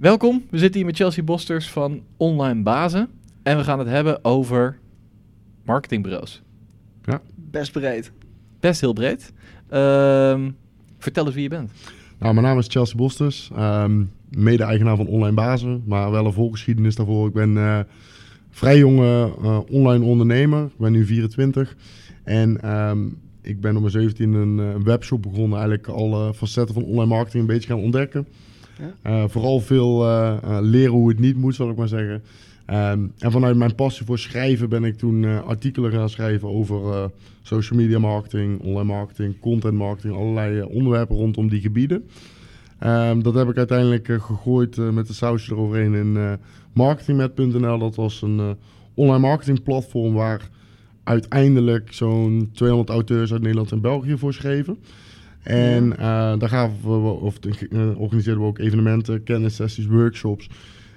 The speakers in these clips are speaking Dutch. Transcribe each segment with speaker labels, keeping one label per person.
Speaker 1: Welkom, we zitten hier met Chelsea Bosters van Online Bazen. En we gaan het hebben over marketingbureaus.
Speaker 2: Best breed.
Speaker 1: Best heel breed. Ehm, vertel eens wie je bent.
Speaker 3: Nou, mijn naam is Chelsea Bosters, ehm, mede-eigenaar van Online Bazen, maar wel een volgeschiedenis daarvoor. Ik ben eh, vrij jonge eh, online ondernemer, ik ben nu 24 en ehm, ik ben op mijn 17 een eh, webshop begonnen, eigenlijk alle facetten van online marketing een beetje gaan ontdekken. Eh, vooral veel eh, eh, leren hoe het niet moet, zal ik maar zeggen. Ehm, en vanuit mijn passie voor schrijven ben ik toen artikelen gaan schrijven over social media marketing, online marketing, content marketing, allerlei onderwerpen rondom die gebieden. Ehm, dat heb ik uiteindelijk gegooid met de sausje eroverheen in marketingmet.nl. Dat was een online marketing platform waar uiteindelijk zo'n 200 auteurs uit Nederland en België voor schreven. En eh, daar gaven we, of eh, organiseerden we ook evenementen, kennissessies, workshops.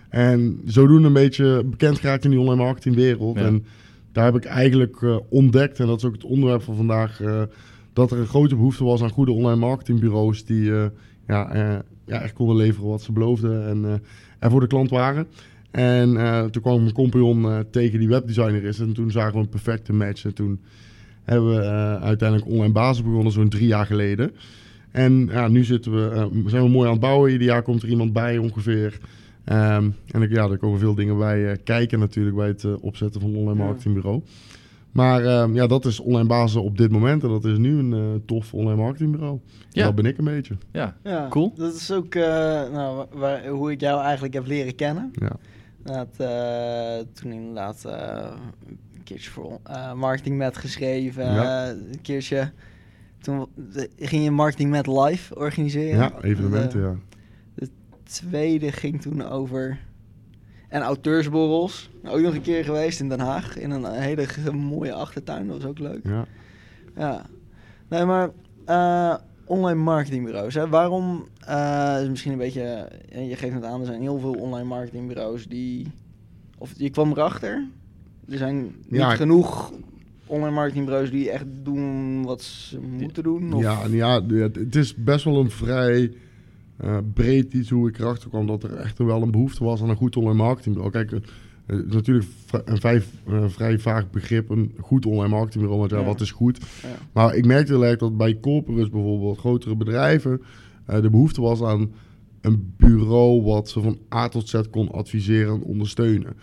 Speaker 3: En zodoende een beetje bekend geraakt in die online marketingwereld.
Speaker 1: Ja.
Speaker 3: En daar heb ik eigenlijk eh, ontdekt, en dat is ook het onderwerp van vandaag, dat er een grote behoefte was aan goede online marketingbureaus die ja, ja, echt konden leveren wat ze beloofden en er voor de klant waren. En toen kwam mijn compagnon tegen die webdesigner is en toen zagen we een perfecte match. En toen hebben we eh, uiteindelijk online basis begonnen, zo'n drie jaar geleden. En ja, nu zitten we, eh, zijn we mooi aan het bouwen. Ieder jaar komt er iemand bij ongeveer. Ehm, en ik, ja, er komen veel dingen bij eh, kijken natuurlijk bij het opzetten van een online
Speaker 2: Ja.
Speaker 3: marketingbureau. Maar ehm, ja, dat is online basis op dit moment. En dat is nu een eh, tof online marketingbureau. Ja. Dat ben ik een beetje.
Speaker 1: Ja,
Speaker 2: Ja,
Speaker 1: Cool.
Speaker 2: Dat is ook eh, nou, wa- waar, hoe ik jou eigenlijk heb leren kennen.
Speaker 3: Ja.
Speaker 2: Dat, eh, toen inderdaad eh, een keertje voor eh, Marketing Met geschreven.
Speaker 3: Ja.
Speaker 2: een keertje... Toen de- ging je Marketing Met live organiseren.
Speaker 3: Ja, evenementen,
Speaker 2: De
Speaker 3: ja.
Speaker 2: tweede ging toen over... En auteursborrels. Ook nog een keer geweest in Den Haag. In een hele mooie achtertuin. Dat was ook leuk.
Speaker 3: ja.
Speaker 2: Ja. Nee, maar online marketingbureaus. Hè? Waarom, eh, is misschien een beetje, je geeft het aan, er zijn heel veel online marketingbureaus die, of je kwam erachter, er zijn niet
Speaker 3: Ja.
Speaker 2: genoeg online marketingbureaus die echt doen wat ze moeten doen. Of,
Speaker 3: Ja, ja, het is best wel een vrij eh, breed iets hoe ik erachter kwam dat er echt wel een behoefte was aan een goed online marketingbureau. Kijk, het is natuurlijk een vrij, eh, vrij vaag begrip, een goed online marketingbureau, want ja,
Speaker 2: Ja.
Speaker 3: wat is goed?
Speaker 2: Ja.
Speaker 3: Maar ik merkte heel erg dat bij corporates bijvoorbeeld, grotere bedrijven, eh, de behoefte was aan een bureau wat ze van A tot Z kon adviseren en ondersteunen.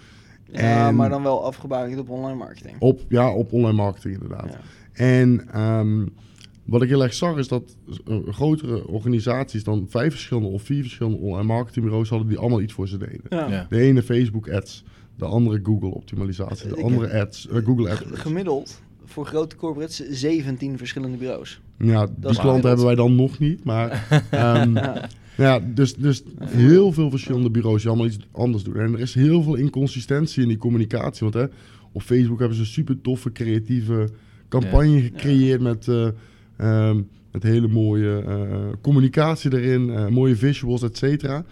Speaker 2: Ja,
Speaker 3: En-
Speaker 2: maar dan wel afgebouwd op online marketing.
Speaker 3: Op, ja, op online marketing inderdaad.
Speaker 2: Ja.
Speaker 3: En ehm, wat ik heel erg zag is dat eh, grotere organisaties dan vijf verschillende of vier verschillende online marketingbureaus hadden die allemaal iets voor ze deden.
Speaker 2: Ja.
Speaker 1: ja.
Speaker 3: De ene Facebook ads, de andere Google optimalisatie, de andere ads, eh, Google ads.
Speaker 2: Gemiddeld voor grote corporates 17 verschillende bureaus.
Speaker 3: Ja, die
Speaker 2: gemiddeld.
Speaker 3: klanten hebben wij dan nog niet, maar ehm,
Speaker 2: Ja.
Speaker 3: ja, dus, dus heel veel verschillende bureaus die allemaal iets anders doen. En er is heel veel inconsistentie in die communicatie, want hè, op Facebook hebben ze een super toffe creatieve campagne gecreëerd met, eh, ehm, met hele mooie eh, communicatie erin, eh, mooie visuals, et cetera.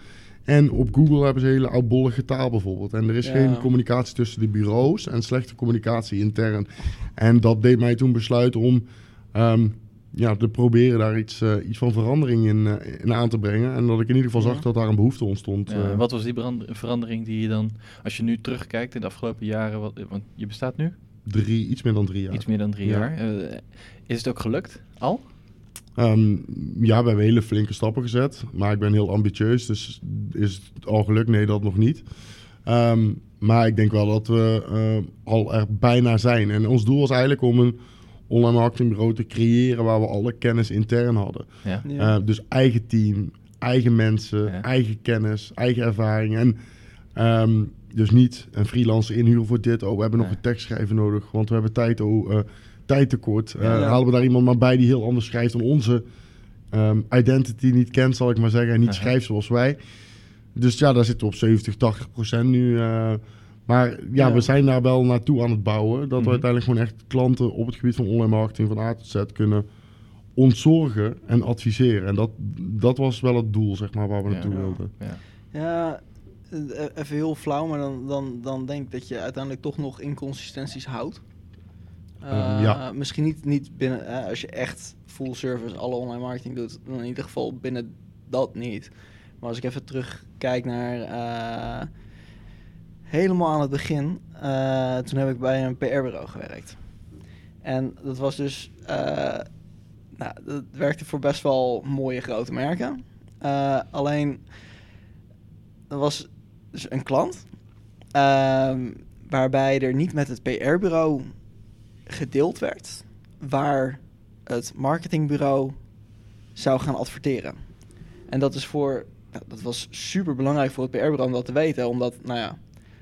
Speaker 3: En op Google hebben ze hele oudbollige taal bijvoorbeeld. En er is
Speaker 2: Ja.
Speaker 3: geen communicatie tussen de bureaus en slechte communicatie intern. En dat deed mij toen besluiten om ehm, ja, te proberen daar iets, eh, iets van verandering in, eh, in aan te brengen. En dat ik in ieder geval zag
Speaker 2: Ja.
Speaker 3: dat daar een behoefte ontstond.
Speaker 1: Ja,
Speaker 3: eh.
Speaker 1: wat was die verandering die je dan, als je nu terugkijkt in de afgelopen jaren, wat, want je bestaat nu
Speaker 3: drie, iets meer dan drie jaar.
Speaker 1: iets meer dan drie
Speaker 3: Ja.
Speaker 1: jaar. Eh, is het ook gelukt al?
Speaker 3: Ehm, ja, we hebben hele flinke stappen gezet. Maar ik ben heel ambitieus, dus is het al gelukt? Nee, dat nog niet. Ehm, maar ik denk wel dat we eh, al er bijna zijn. En ons doel was eigenlijk om een online marketingbureau te creëren waar we alle kennis intern hadden.
Speaker 1: Ja.
Speaker 2: Ja.
Speaker 3: Eh, dus eigen team, eigen mensen,
Speaker 1: Ja.
Speaker 3: eigen kennis, eigen ervaring. En ehm, dus niet een freelancer inhuren voor dit. Oh, we hebben nog een tekstschrijver nodig, want we hebben tijd, oh, eh, tijd tekort. Eh,
Speaker 2: Ja.
Speaker 3: Halen we daar iemand maar bij die heel anders schrijft dan onze ehm, identity niet kent, zal ik maar zeggen. En niet schrijft zoals wij. Dus ja, daar zitten we op 70, 80 procent nu. eh, maar ja,
Speaker 2: Ja.
Speaker 3: we zijn daar wel naartoe aan het bouwen. Dat
Speaker 1: Mhm.
Speaker 3: we uiteindelijk gewoon echt klanten op het gebied van online marketing van A tot Z kunnen ontzorgen en adviseren. En dat, dat was wel het doel, zeg maar, waar we
Speaker 1: Ja.
Speaker 3: naartoe
Speaker 2: Ja.
Speaker 3: wilden.
Speaker 1: Ja.
Speaker 2: Ja, eh, even heel flauw, maar dan, dan, dan denk ik dat je uiteindelijk toch nog inconsistenties houdt.
Speaker 3: Ehm,
Speaker 2: Eh,
Speaker 3: ja.
Speaker 2: Misschien niet, niet binnen, eh, als je echt full service alle online marketing doet, dan in ieder geval binnen dat niet. Maar als ik even terugkijk naar eh, helemaal aan het begin, eh, toen heb ik bij een PR-bureau gewerkt. En dat was dus, nou, dat werkte voor best wel mooie grote merken. Alleen, er was dus een klant ehm, waarbij er niet met het PR-bureau gedeeld werd waar het marketingbureau zou gaan adverteren. En dat is voor, nou, dat was super belangrijk voor het PR-bureau om dat te weten, omdat, nou ja,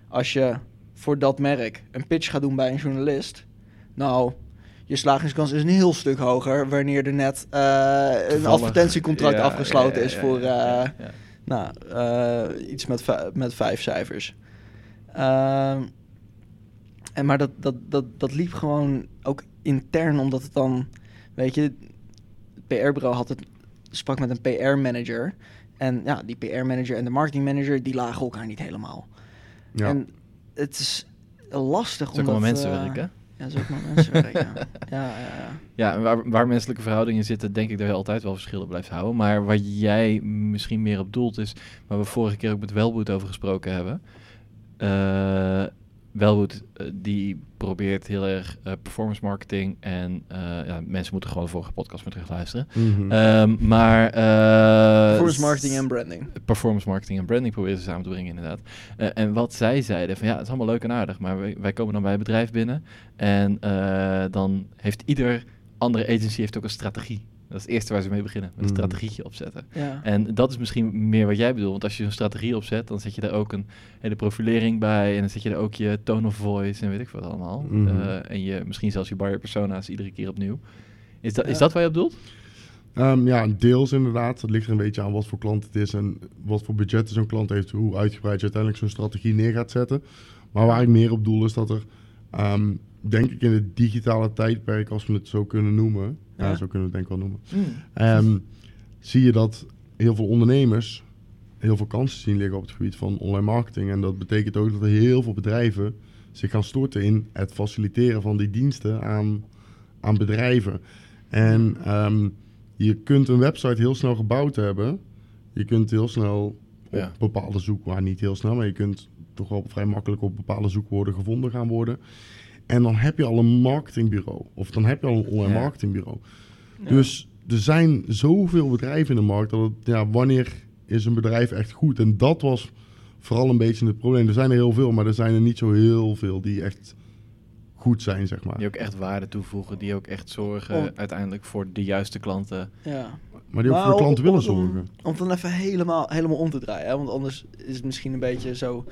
Speaker 2: als je voor dat merk een pitch gaat doen bij een journalist, nou, je slagingskans is een heel stuk hoger wanneer er net een advertentiecontract
Speaker 1: Ja,
Speaker 2: afgesloten
Speaker 1: ja,
Speaker 2: is voor nou, iets met, met vijf cijfers. Ehm, en maar dat, dat, dat, dat liep gewoon ook intern, omdat het dan, weet je, het PR-bureau had het, sprak met een PR-manager. En ja, die PR-manager en de marketing-manager, die lagen elkaar niet helemaal.
Speaker 3: Ja.
Speaker 2: En het is lastig
Speaker 1: Zo
Speaker 2: om dat,
Speaker 1: mensen
Speaker 2: eh,
Speaker 1: werken.
Speaker 2: Ja, zo wel mensen werken. Ja, ja, ja. ja.
Speaker 1: En waar, waar menselijke verhoudingen zitten, denk ik dat je altijd wel verschillen blijft houden. Maar wat jij misschien meer op doelt is, waar we vorige keer ook met Welboot over gesproken hebben. Eh Welboot, eh, die probeert heel erg eh, performance marketing en eh, ja, mensen moeten gewoon de vorige podcast maar terugluisteren.
Speaker 3: Mhm.
Speaker 1: Ehm, maar... eh,
Speaker 2: Performance marketing en branding.
Speaker 1: performance marketing en branding proberen ze samen te brengen, inderdaad. Eh, en wat zij zeiden, van ja, het is allemaal leuk en aardig, maar wij, wij komen dan bij het bedrijf binnen en eh, dan heeft ieder andere agency heeft ook een strategie. Dat is het eerste waar ze mee beginnen, met een
Speaker 3: Mm.
Speaker 1: strategietje opzetten.
Speaker 2: Ja.
Speaker 1: En dat is misschien meer wat jij bedoelt, want als je een strategie opzet, dan zet je daar ook een hele profilering bij en dan zet je er ook je tone of voice en weet ik wat allemaal.
Speaker 3: Mhm.
Speaker 1: Eh, en je, misschien zelfs je buyer persona's iedere keer opnieuw. Is dat, is dat waar je op doelt?
Speaker 3: Ehm, ja, deels inderdaad. Het ligt er een beetje aan wat voor klant het is en wat voor budget zo'n klant heeft, hoe uitgebreid je uiteindelijk zo'n strategie neer gaat zetten. Maar waar ik meer op doel is dat er, ehm, denk ik in het digitale tijdperk, als we het zo kunnen noemen, ja, zo kunnen we het denk ik wel noemen, Ehm, zie je dat heel veel ondernemers heel veel kansen zien liggen op het gebied van online marketing. En dat betekent ook dat er heel veel bedrijven zich gaan storten in het faciliteren van die diensten aan, aan bedrijven. En ehm, je kunt een website heel snel gebouwd hebben. Je kunt heel snel op
Speaker 1: Ja.
Speaker 3: bepaalde zoekwoorden, niet heel snel, maar je kunt toch wel vrij makkelijk op bepaalde zoekwoorden gevonden gaan worden. En dan heb je al een marketingbureau. Of dan heb je al een online
Speaker 1: Ja.
Speaker 3: marketingbureau.
Speaker 2: Ja.
Speaker 3: Dus er zijn zoveel bedrijven in de markt dat het, ja, wanneer is een bedrijf echt goed? En dat was vooral een beetje het probleem. Er zijn er heel veel, maar er zijn er niet zo heel veel die echt goed zijn, zeg maar.
Speaker 1: Die ook echt waarde toevoegen, die ook echt zorgen
Speaker 2: Om-
Speaker 1: uiteindelijk voor de juiste klanten.
Speaker 2: ja.
Speaker 3: Maar die ook
Speaker 2: Maar
Speaker 3: voor de klant
Speaker 2: om-
Speaker 3: willen zorgen.
Speaker 2: Om het dan even helemaal, helemaal om te draaien. Hè? Want anders is het misschien een beetje zo...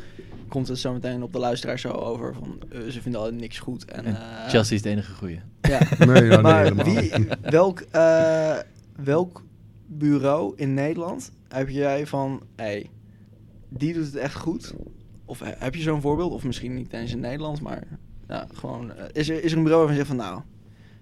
Speaker 2: Komt het zo meteen op de luisteraar zo over van... eh, ze vinden al niks goed. En,
Speaker 1: En
Speaker 2: eh,
Speaker 1: Chelsea is de enige goeie.
Speaker 2: Ja.
Speaker 3: Nee, ja, nee,
Speaker 2: maar
Speaker 3: helemaal
Speaker 2: wie, welk, eh, welk bureau in Nederland heb jij van... Hey, die doet het echt goed? Of he- heb je zo'n voorbeeld? Of misschien niet eens in Nederland, maar... Ja, gewoon, is, er, is er een bureau waarvan je zegt van... Nou,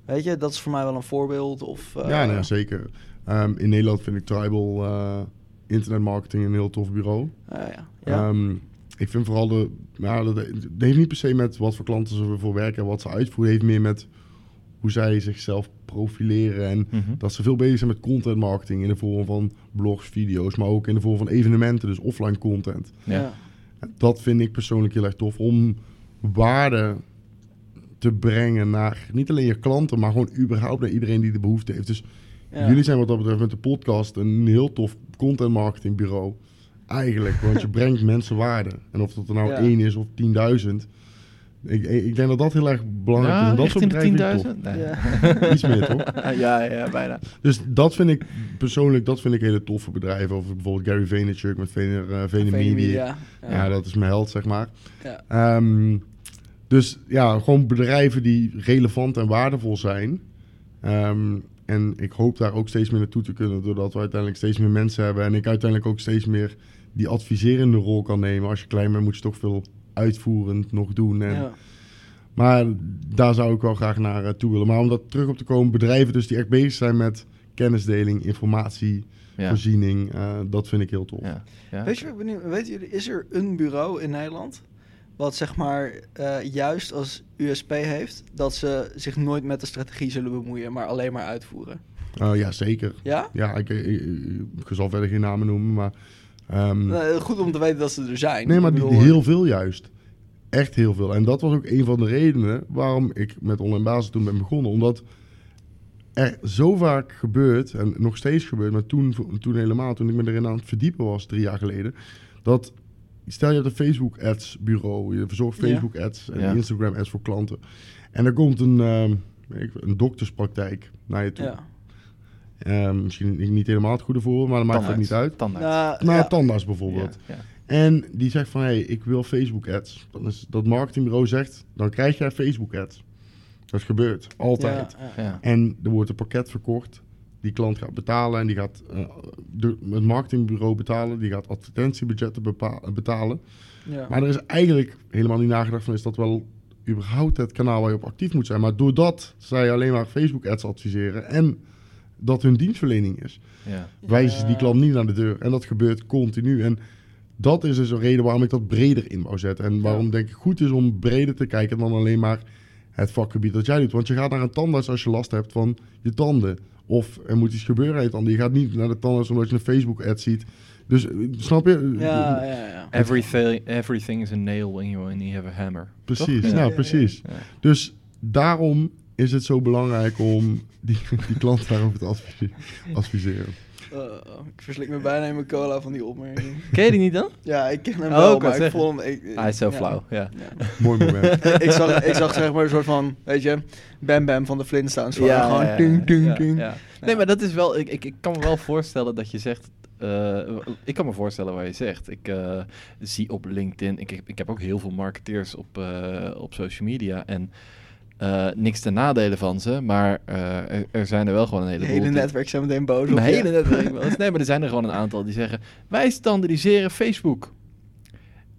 Speaker 2: weet je, dat is voor mij wel een voorbeeld? Of, eh,
Speaker 3: ja, nee, zeker. Ehm, in Nederland vind ik Tribal eh internetmarketing een heel tof bureau.
Speaker 2: eh, ja. ja.
Speaker 3: Ehm, ik vind vooral de... Ja, dat, dat heeft niet per se met wat voor klanten ze voor werken en wat ze uitvoeren. Het heeft meer met hoe zij zichzelf profileren en
Speaker 1: Mhm.
Speaker 3: dat ze veel bezig zijn met content marketing in de vorm van blogs, video's, maar ook in de vorm van evenementen, dus offline content.
Speaker 1: Ja.
Speaker 3: Dat vind ik persoonlijk heel erg tof om waarde te brengen naar niet alleen je klanten, maar gewoon überhaupt naar iedereen die de behoefte heeft. Dus
Speaker 2: Ja.
Speaker 3: jullie zijn wat dat betreft met de podcast een heel tof content marketing bureau. Eigenlijk, want je brengt mensen waarde. En of dat er nou
Speaker 2: Ja.
Speaker 3: één is of 10.000. Ik, ik denk dat dat heel erg belangrijk is. En dat soort bedrijven
Speaker 1: de
Speaker 3: vind ik
Speaker 1: 10.000?
Speaker 3: tof.
Speaker 1: Nee.
Speaker 3: Iets meer, toch?
Speaker 1: ja, ja, bijna.
Speaker 3: Dus dat vind ik persoonlijk, dat vind ik hele toffe bedrijven. Of bijvoorbeeld Gary Vaynerchuk met Vayner, uh,
Speaker 2: Media.
Speaker 3: Ja. dat is mijn held, zeg maar.
Speaker 2: Ja.
Speaker 3: Ehm, dus ja, gewoon bedrijven die relevant en waardevol zijn. Ehm, en ik hoop daar ook steeds meer naartoe te kunnen, doordat we uiteindelijk steeds meer mensen hebben. En ik uiteindelijk ook steeds meer die adviserende rol kan nemen. Als je klein bent, moet je toch veel uitvoerend nog doen. En,
Speaker 2: Ja.
Speaker 3: Maar daar zou ik wel graag naar eh, toe willen. Maar om dat terug op te komen, bedrijven dus die echt bezig zijn met kennisdeling, informatievoorziening,
Speaker 1: Ja.
Speaker 3: eh, dat vind ik heel tof.
Speaker 1: Ja. Ja.
Speaker 2: Weet je, wat ik benieuwd- weten jullie, is er een bureau in Nederland wat zeg maar eh, juist als USP heeft dat ze zich nooit met de strategie zullen bemoeien, maar alleen maar uitvoeren?
Speaker 3: Eh, ja, zeker.
Speaker 2: Ja?
Speaker 3: Ja, ik, ik, ik- ik zal verder geen namen noemen, maar Ehm,
Speaker 2: Nou, goed om te weten dat ze er zijn.
Speaker 3: Nee, maar die-
Speaker 2: bedoel,
Speaker 3: heel veel juist. Echt heel veel. En dat was ook een van de redenen waarom ik met online basis toen ben begonnen. Omdat er zo vaak gebeurt, en nog steeds gebeurt, maar toen, toen helemaal, toen ik me erin aan het verdiepen was, drie jaar geleden, dat, stel je hebt een Facebook ads bureau, je verzorgt. Facebook ads en
Speaker 1: Ja.
Speaker 3: Instagram ads voor klanten. En er komt een, ehm, een dokterspraktijk naar je toe.
Speaker 2: Ja.
Speaker 3: Ehm, misschien niet helemaal het goede voorbeeld, maar dat maakt
Speaker 1: Tandarts.
Speaker 3: niet uit.
Speaker 1: Tandarts.
Speaker 2: Nou,
Speaker 3: Naar
Speaker 2: ja.
Speaker 3: een tandarts bijvoorbeeld.
Speaker 1: Ja, ja.
Speaker 3: En die zegt van, hé, hey, ik wil Facebook ads. Dan is dat marketingbureau zegt, dan krijg jij Facebook ads. Dat gebeurt, altijd.
Speaker 2: Ja, ja.
Speaker 1: Ja.
Speaker 3: En er wordt een pakket verkocht. Die klant gaat betalen en die gaat eh, de, het marketingbureau betalen. Die gaat advertentiebudgetten bepa- betalen.
Speaker 2: Ja.
Speaker 3: Maar er is eigenlijk helemaal niet nagedacht van, is dat wel überhaupt het kanaal waar je op actief moet zijn. Maar doordat zij alleen maar Facebook ads adviseren en dat hun dienstverlening is,
Speaker 1: Ja.
Speaker 3: wijzen ze die klant niet naar de deur. En dat gebeurt continu. En dat is dus een reden waarom ik dat breder in wou zetten. En waarom
Speaker 2: Ja.
Speaker 3: denk ik goed is om breder te kijken dan alleen maar het vakgebied dat jij doet. Want je gaat naar een tandarts als je last hebt van je tanden. Of er moet iets gebeuren aan je gaat niet naar de tandarts omdat je een Facebook-ad ziet. Dus snap je?
Speaker 2: Ja, ja, ja.
Speaker 1: Everything, everything is a nail when you only have a hammer.
Speaker 3: Precies?
Speaker 1: Ja.
Speaker 3: nou precies.
Speaker 1: Ja.
Speaker 3: Dus daarom is het zo belangrijk om die, die klant daarover te advise- adviseren.
Speaker 2: Uh, ik verslik me bijna in mijn cola van die opmerking.
Speaker 1: Ken je die niet dan?
Speaker 2: Ja, ik ken hem
Speaker 1: Oh,
Speaker 2: wel, maar ik vond hem... Ik,
Speaker 1: Hij is zo
Speaker 2: ja.
Speaker 1: flauw, ja.
Speaker 2: Ja.
Speaker 3: Mooi moment.
Speaker 2: ik, zag, ik zag zeg maar een soort van, weet je, Bam Bam van de Flintstones. Van, gewoon
Speaker 1: ja,
Speaker 2: ting,
Speaker 1: ja,
Speaker 2: ting.
Speaker 1: ja. Nee, maar dat is wel... Ik, ik, ik kan me wel voorstellen dat je zegt... eh, ik kan me voorstellen waar je zegt. Ik eh, zie op LinkedIn... Ik, ik, ik heb ook heel veel marketeers op, eh, op social media. En eh, niks ten nadele van ze. Maar eh, er, er zijn er wel gewoon een
Speaker 2: Het
Speaker 1: heleboel...
Speaker 2: hele
Speaker 1: die-
Speaker 2: netwerk zijn meteen boos op
Speaker 1: hele netwerk wel eens. Nee, maar er zijn er gewoon een aantal die zeggen... Wij standaardiseren Facebook.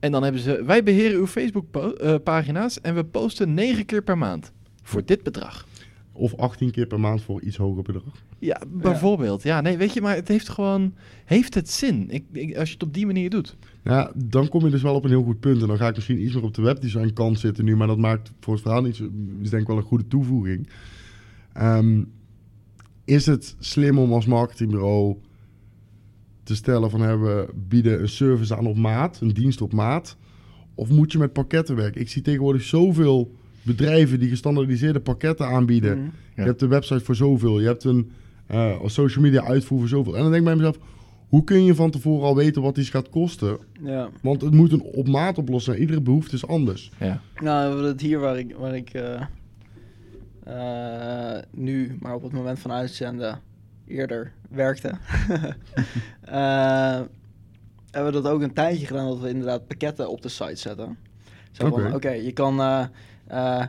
Speaker 1: En dan hebben ze... Wij beheren uw Facebook-pagina's... en we posten negen keer per maand. Voor dit bedrag.
Speaker 3: Of 18 keer per maand voor iets hoger bedrag.
Speaker 1: Ja, bijvoorbeeld. Ja, nee, weet je, maar het heeft gewoon... Heeft het zin? Ik, ik, als je het op die manier doet.
Speaker 3: Ja, dan kom je dus wel op een heel goed punt. En dan ga ik misschien iets meer op de webdesign kant zitten nu. Maar dat maakt voor het verhaal niet zo... is denk ik wel een goede toevoeging. Ehm, is het slim om als marketingbureau te stellen van... We bieden een service aan op maat, een dienst op maat. Of moet je met pakketten werken? Ik zie tegenwoordig zoveel bedrijven die gestandaardiseerde pakketten aanbieden.
Speaker 1: Ja.
Speaker 3: Je hebt een website voor zoveel. Je hebt een eh, social media uitvoer voor zoveel. En dan denk ik bij mezelf... Hoe kun je van tevoren al weten wat iets gaat kosten?
Speaker 2: Ja.
Speaker 3: Want het moet een op maat oplossen. Iedere behoefte is anders.
Speaker 1: Ja.
Speaker 2: Nou, we hebben het hier waar ik, waar ik eh, eh, nu, maar op het moment van uitzenden, eerder werkte. Eh, hebben we dat ook een tijdje gedaan dat we inderdaad pakketten op de site zetten. Zo van,
Speaker 3: Oké.
Speaker 2: oké, je kan eh, eh,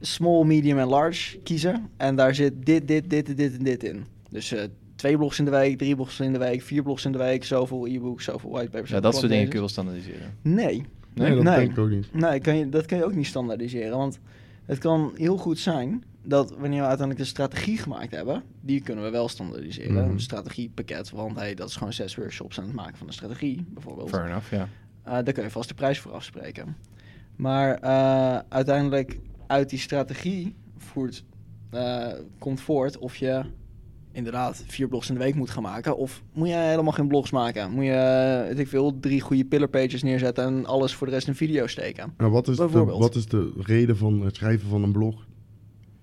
Speaker 2: small, medium en large kiezen. En daar zit dit, dit, dit, dit en dit in. Dus eh, twee blogs in de week, drie blogs in de week, vier blogs in de week, zoveel e-books, zoveel whitepapers.
Speaker 1: ja, dat soort dingen kun je wel standaardiseren.
Speaker 2: Nee,
Speaker 3: Nee, dat
Speaker 2: Nee.
Speaker 3: denk ik ook niet.
Speaker 2: Nee, kan je, dat kan je ook niet standaardiseren. Want het kan heel goed zijn dat wanneer we uiteindelijk de strategie gemaakt hebben, die kunnen we wel standaardiseren.
Speaker 3: Mhm.
Speaker 2: Een strategiepakket, want hey, dat is gewoon zes workshops aan het maken van een strategie, bijvoorbeeld.
Speaker 1: Fair enough, ja.
Speaker 2: Eh, daar kun je vast de prijs voor afspreken. Maar eh, uiteindelijk uit die strategie voert, eh, komt voort of je inderdaad vier blogs in de week moet gaan maken. Of moet je helemaal geen blogs maken? Moet je, eh, weet ik veel, drie goede pillar pages neerzetten en alles voor de rest in video steken?
Speaker 3: Nou, wat, is de, wat is de reden van het schrijven van een blog?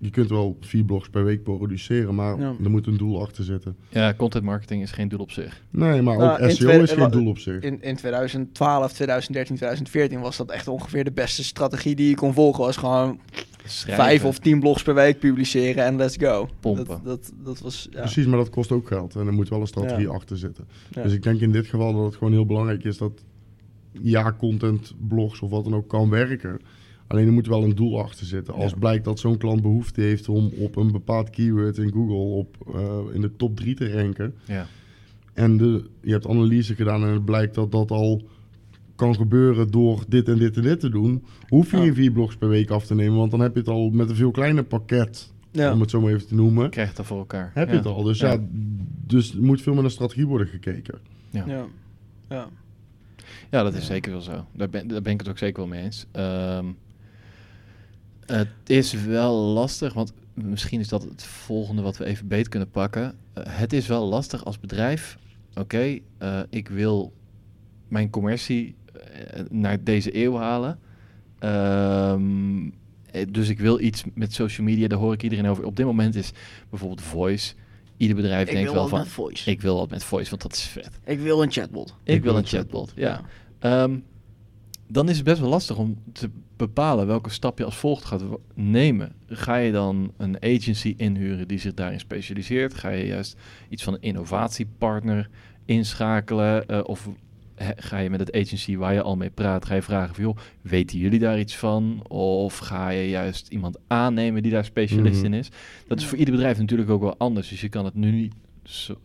Speaker 3: Je kunt wel vier blogs per week produceren, maar
Speaker 2: Ja.
Speaker 3: er moet een doel achter zitten.
Speaker 1: Ja, content marketing is geen doel op zich.
Speaker 3: Nee, maar
Speaker 2: Nou,
Speaker 3: ook
Speaker 2: in
Speaker 3: SEO is geen doel op zich.
Speaker 2: In, in 2012, 2013, 2014 was dat echt ongeveer de beste strategie die je kon volgen. Was gewoon
Speaker 1: Schrijven.
Speaker 2: vijf of tien blogs per week publiceren en let's go.
Speaker 1: Pompen.
Speaker 2: Dat, dat, dat was, ja.
Speaker 3: Precies, maar dat kost ook geld en er moet wel een strategie
Speaker 2: Ja.
Speaker 3: achter zitten.
Speaker 2: Ja.
Speaker 3: Dus ik denk in dit geval dat het gewoon heel belangrijk is dat ja, content, blogs of wat dan ook kan werken. Alleen er moet wel een doel achter zitten. Als
Speaker 1: Ja.
Speaker 3: blijkt dat zo'n klant behoefte heeft om op een bepaald keyword in Google op, eh, in de top 3 te ranken.
Speaker 1: Ja.
Speaker 3: En de, je hebt analyse gedaan en het blijkt dat dat al kan gebeuren door dit en dit en dit te doen. Hoef je
Speaker 2: Ja.
Speaker 3: vier blogs per week af te nemen, want dan heb je het al met een veel kleiner pakket,
Speaker 2: Ja.
Speaker 3: om het zo maar even te noemen.
Speaker 1: Krijg het dan voor elkaar.
Speaker 3: Heb je het al. Dus ja.
Speaker 1: Ja.
Speaker 3: dus er moet veel met een strategie worden gekeken.
Speaker 1: Ja.
Speaker 2: Ja. Ja.
Speaker 1: Ja, dat is
Speaker 2: Ja.
Speaker 1: zeker wel zo. Daar ben, daar ben ik het ook zeker wel mee eens. Ehm, het is wel lastig, want misschien is dat het volgende wat we even beet kunnen pakken. Eh, het is wel lastig als bedrijf. Oké, eh, ik wil mijn commercie eh, naar deze eeuw halen. Ehm, eh, dus ik wil iets met social media, daar hoor ik iedereen over. Op dit moment is bijvoorbeeld voice. Ieder bedrijf
Speaker 2: Ik
Speaker 1: denkt
Speaker 2: wil
Speaker 1: wel
Speaker 2: wat
Speaker 1: van,
Speaker 2: met voice. Ik,
Speaker 1: ik wil wat met voice, want dat is vet.
Speaker 2: wil een chatbot.
Speaker 1: Ik, wil een chatbot, ja. Ehm, dan is het best wel lastig om te bepalen welke stap je als volgt gaat nemen. Ga je dan een agency inhuren die zich daarin specialiseert? Ga je juist iets van een innovatiepartner inschakelen? Eh, of he- ga je met het agency waar je al mee praat, ga je vragen van joh, weten jullie daar iets van? Of ga je juist iemand aannemen die daar specialist
Speaker 3: Mhm.
Speaker 1: in is? Dat is voor ieder bedrijf natuurlijk ook wel anders. Dus je kan het nu niet zo,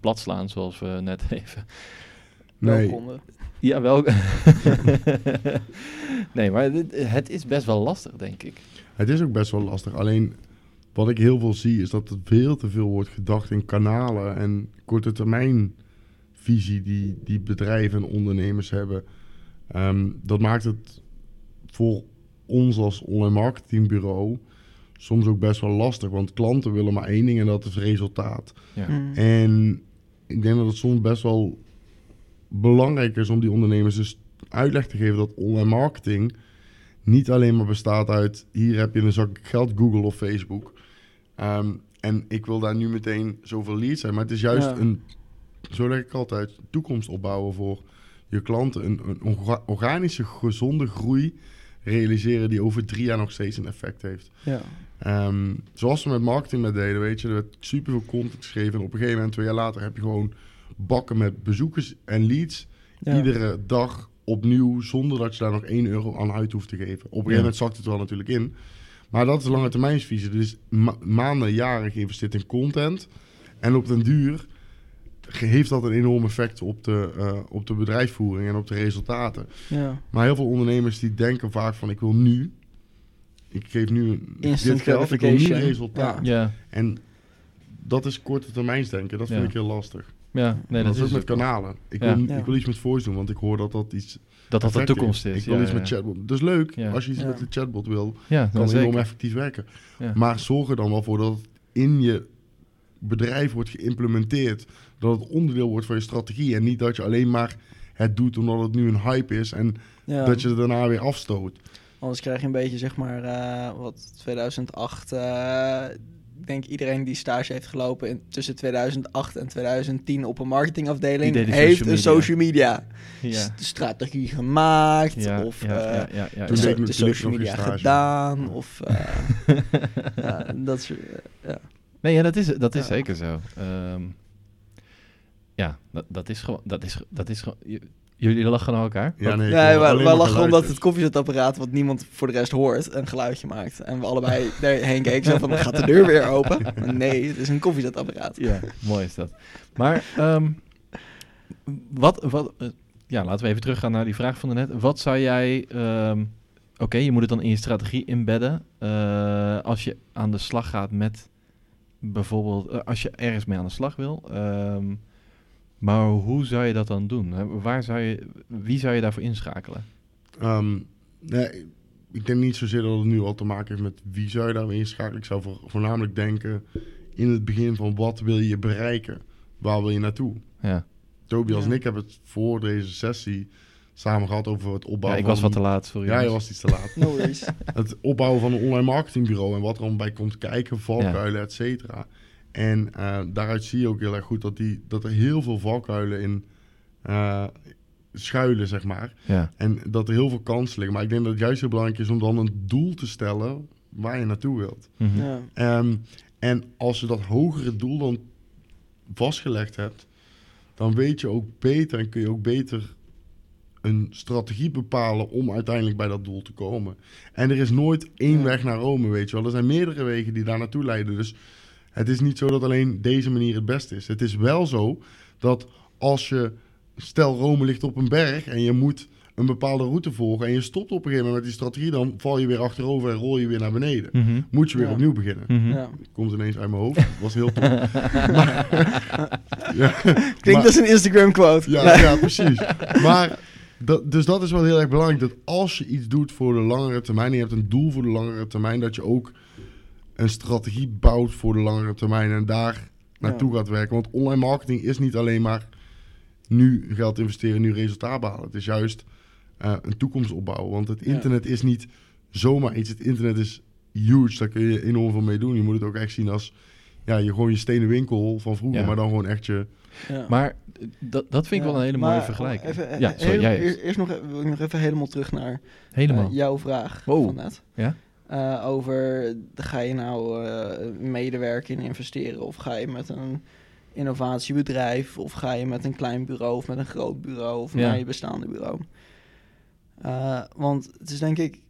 Speaker 1: plat slaan zoals we net even
Speaker 3: Nee,
Speaker 2: Welkom.
Speaker 1: Ja, wel. nee, maar dit- het is best wel lastig, denk ik.
Speaker 3: het is ook best wel lastig. Alleen wat ik heel veel zie is dat er veel te veel wordt gedacht in kanalen en korte termijn visie die, die bedrijven en ondernemers hebben. Ehm, dat maakt het voor ons als online marketingbureau soms ook best wel lastig. Want klanten willen maar één ding en dat is resultaat.
Speaker 1: Ja.
Speaker 2: Mm.
Speaker 3: En ik denk dat het soms best wel belangrijk is om die ondernemers dus uitleg te geven dat online marketing niet alleen maar bestaat uit hier heb je een zak geld, Google of Facebook. Ehm, en ik wil daar nu meteen zoveel leads zijn. Maar het is juist
Speaker 2: Ja.
Speaker 3: een, zo leg ik altijd, toekomst opbouwen voor je klanten. Een, een orga- organische, gezonde groei realiseren die over drie jaar nog steeds een effect heeft.
Speaker 2: Ja.
Speaker 3: Ehm, zoals we met marketing met deden, weet je, er werd super veel content geschreven. En op een gegeven moment, twee jaar later, heb je gewoon bakken met bezoekers en leads.
Speaker 2: Ja.
Speaker 3: Iedere dag opnieuw, zonder dat je daar nog 1 euro aan uit hoeft te geven. Op een gegeven
Speaker 1: Ja.
Speaker 3: moment zakt het wel natuurlijk in. Maar dat is een lange termijnsvisie. Dus ma- maanden, jaren geïnvesteerd in content. En op den duur heeft dat een enorm effect op de, eh, op de bedrijfsvoering en op de resultaten.
Speaker 2: Ja.
Speaker 3: Maar heel veel ondernemers die denken vaak van ik wil nu, ik geef nu
Speaker 2: Instant
Speaker 3: dit geld, ik wil nu resultaat.
Speaker 1: Ja,
Speaker 3: En dat is korte termijns denken, dat vind
Speaker 1: Ja.
Speaker 3: ik heel lastig.
Speaker 1: Ja nee,
Speaker 3: dat,
Speaker 1: dat,
Speaker 3: is ook met kanalen. Ik,
Speaker 1: Ja.
Speaker 3: wil, ik wil iets met voice doen, want ik hoor dat dat iets
Speaker 1: dat dat de toekomst is.
Speaker 3: Ik wil
Speaker 1: ja,
Speaker 3: iets
Speaker 1: ja.
Speaker 3: met chatbot. Dat is leuk
Speaker 1: Ja.
Speaker 3: als je iets
Speaker 2: Ja.
Speaker 3: met de chatbot wil.
Speaker 1: Ja,
Speaker 3: Kan
Speaker 1: dan
Speaker 3: enorm effectief werken.
Speaker 1: Ja.
Speaker 3: Maar zorg er dan wel voor dat het in je bedrijf wordt geïmplementeerd. Dat het onderdeel wordt van je strategie. En niet dat je alleen maar het doet omdat het nu een hype is. En
Speaker 2: Ja.
Speaker 3: dat je het daarna weer afstoot.
Speaker 2: Anders krijg je een beetje, zeg maar, eh, wat 2008. eh, ik denk iedereen die stage heeft gelopen in, tussen 2008 en 2010 op een marketingafdeling,
Speaker 1: Die deed die
Speaker 2: heeft
Speaker 1: social
Speaker 2: een
Speaker 1: media.
Speaker 2: social media
Speaker 1: Ja.
Speaker 2: st- strategie gemaakt.
Speaker 1: Ja,
Speaker 2: of
Speaker 1: ja,
Speaker 2: eh,
Speaker 1: ja, ja, ja,
Speaker 3: Toen
Speaker 2: de, social media gedaan. Of eh, ja, dat soort.
Speaker 1: Nee, ja, dat is, dat is
Speaker 2: Ja.
Speaker 1: zeker zo. Ehm, ja, dat, dat is gewoon... Dat is, dat is gewoon jullie lachen naar elkaar?
Speaker 3: Ja, nee,
Speaker 2: Nee,
Speaker 3: hoor
Speaker 2: wij, lachen omdat het koffiezetapparaat, wat niemand voor de rest hoort, een geluidje maakt. En we allebei daarheen keken, zo van, gaat de deur weer open? Maar nee, het is een koffiezetapparaat.
Speaker 1: Ja, mooi is dat. Maar ehm, wat, wat, eh, ja, laten we even teruggaan naar die vraag van net. Wat zou jij, ehm, oké, je moet het dan in je strategie inbedden. Eh, als je aan de slag gaat met bijvoorbeeld, eh, als je ergens mee aan de slag wil. ehm, maar hoe zou je dat dan doen? Waar zou je, wie zou je daarvoor inschakelen?
Speaker 3: Ehm, nee, ik denk niet zozeer dat het nu al te maken heeft met wie zou je daarmee inschakelen. Ik zou voor, voornamelijk denken in het begin van wat wil je bereiken? Waar wil je naartoe?
Speaker 1: Ja,
Speaker 3: Tobias
Speaker 2: Ja.
Speaker 3: en ik hebben het voor deze sessie samen gehad over het
Speaker 1: ja
Speaker 3: opbouwen
Speaker 1: ik was
Speaker 3: van...
Speaker 1: wat te laat, sorry.
Speaker 3: Ja, je was iets te laat.
Speaker 2: No worries.
Speaker 3: het opbouwen van een online marketingbureau en wat er dan bij komt kijken, valkuilen, et cetera. En eh, daaruit zie je ook heel erg goed dat, die, dat er heel veel valkuilen in eh, schuilen, zeg maar.
Speaker 1: Ja,
Speaker 3: En dat er heel veel kansen liggen. Maar ik denk dat het juist heel belangrijk is om dan een doel te stellen waar je naartoe wilt.
Speaker 1: mhm.
Speaker 2: Ja.
Speaker 3: Ehm, en als je dat hogere doel dan vastgelegd hebt, dan weet je ook beter en kun je ook beter een strategie bepalen om uiteindelijk bij dat doel te komen. En er is nooit één
Speaker 2: Ja.
Speaker 3: weg naar Rome, weet je wel. Er zijn meerdere wegen die daar naartoe leiden. Dus het is niet zo dat alleen deze manier het beste is. Het is wel zo dat als je, stel Rome ligt op een berg en je moet een bepaalde route volgen en je stopt op een gegeven moment met die strategie, dan val je weer achterover en rol je weer naar beneden.
Speaker 1: Mhm.
Speaker 3: Moet je weer
Speaker 2: Ja.
Speaker 3: opnieuw beginnen.
Speaker 1: Mhm.
Speaker 2: Ja.
Speaker 3: Komt ineens uit mijn hoofd. was heel tof. ja,
Speaker 2: Klinkt
Speaker 3: Maar-
Speaker 2: als een Instagram quote.
Speaker 3: ja, ja, precies. Maar dat, dus dat is wel heel erg belangrijk. Dat als je iets doet voor de langere termijn. En je hebt een doel voor de langere termijn. Dat je ook een strategie bouwt voor de langere termijn. En daar naartoe gaat werken. Want online marketing is niet alleen maar nu geld investeren, nu resultaat behalen. Het is juist eh, een toekomst opbouwen. Want het
Speaker 2: Ja.
Speaker 3: internet is niet zomaar iets. Het internet is huge. Daar kun je enorm veel mee doen. Je moet het ook echt zien als ja, je gewoon je stenen winkel van vroeger,
Speaker 1: Ja.
Speaker 3: maar dan gewoon echt je.
Speaker 2: Ja.
Speaker 1: Maar dat, dat vind ik
Speaker 2: Ja,
Speaker 1: wel een hele mooie vergelijking.
Speaker 2: Even, eh,
Speaker 1: ja, sorry,
Speaker 2: heel-
Speaker 1: jij
Speaker 2: eer-
Speaker 1: eerst.
Speaker 2: eerst nog, wil ik nog even helemaal terug naar
Speaker 1: Helemaal.
Speaker 2: jouw vraag
Speaker 1: Wow.
Speaker 2: van net.
Speaker 1: Ja?
Speaker 2: Eh, over, ga je nou eh, medewerken in investeren of ga je met een innovatiebedrijf of ga je met een klein bureau of met een groot bureau of
Speaker 1: Ja.
Speaker 2: naar je bestaande bureau. Eh, want het is denk ik,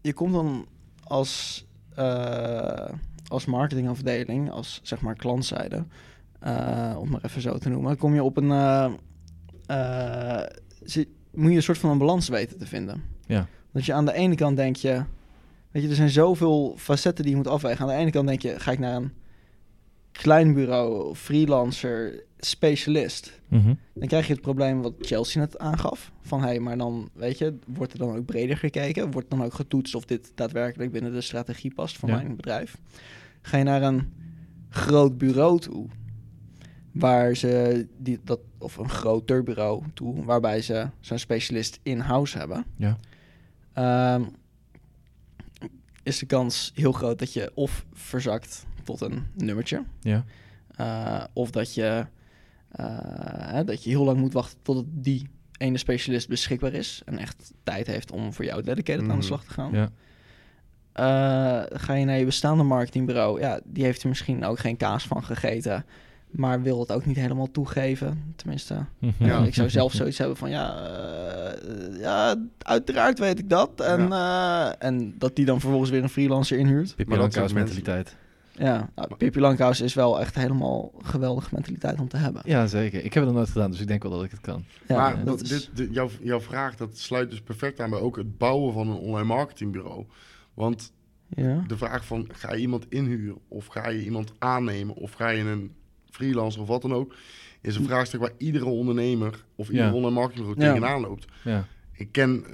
Speaker 2: je komt dan als, als marketingafdeling, als zeg maar klantzijde, om maar even zo te noemen, kom je op een, moet je een soort van een balans weten te vinden.
Speaker 1: Ja.
Speaker 2: Dat je aan de ene kant denk je, weet je, er zijn zoveel facetten die je moet afwegen. Aan de ene kant denk je, ga ik naar een klein bureau, freelancer, specialist.
Speaker 1: Mhm.
Speaker 2: Dan krijg je het probleem wat Chelsea net aangaf. Van hé, hey, maar dan, weet je, wordt er dan ook breder gekeken? Wordt dan ook getoetst of dit daadwerkelijk binnen de strategie past van
Speaker 1: Ja.
Speaker 2: mijn bedrijf? Ga je naar een groot bureau toe, waar ze die, dat, of een groter bureau toe, waarbij ze zo'n specialist in-house hebben.
Speaker 1: Ja.
Speaker 2: Ehm, is de kans heel groot dat je of verzakt tot een nummertje.
Speaker 1: Ja.
Speaker 2: Uh, of dat je, uh, hè, dat je heel lang moet wachten totdat die ene specialist beschikbaar is. En echt tijd heeft om voor jou dedicated aan
Speaker 3: Mhm.
Speaker 2: de slag te gaan.
Speaker 1: Ja.
Speaker 2: Uh, ga je naar je bestaande marketingbureau. Ja, die heeft er misschien ook geen kaas van gegeten. Maar wil het ook niet helemaal toegeven. Tenminste,
Speaker 3: Ja.
Speaker 2: ik zou zelf zoiets hebben van... Ja, ja uiteraard weet ik dat. En, ja. en dat die dan vervolgens weer een freelancer inhuurt.
Speaker 1: Pippi Langkous mentaliteit.
Speaker 2: Ja, nou, Pippi Langkous is wel echt helemaal een geweldige mentaliteit om te hebben.
Speaker 1: Ja, zeker. Ik heb het nog nooit gedaan, dus ik denk wel dat ik het kan.
Speaker 2: Ja,
Speaker 3: maar
Speaker 2: dat
Speaker 3: dit, jouw, jouw vraag, dat sluit dus perfect aan bij ook het bouwen van een online marketingbureau. Want
Speaker 2: ja.
Speaker 3: de vraag van, ga je iemand inhuren? Of ga je iemand aannemen? Of ga je een freelancer of wat dan ook? Is een vraagstuk waar iedere ondernemer of ieder
Speaker 1: Ja.
Speaker 3: online marketingbureau
Speaker 2: Ja.
Speaker 3: tegenaan loopt.
Speaker 1: Ja.
Speaker 3: Ik ken,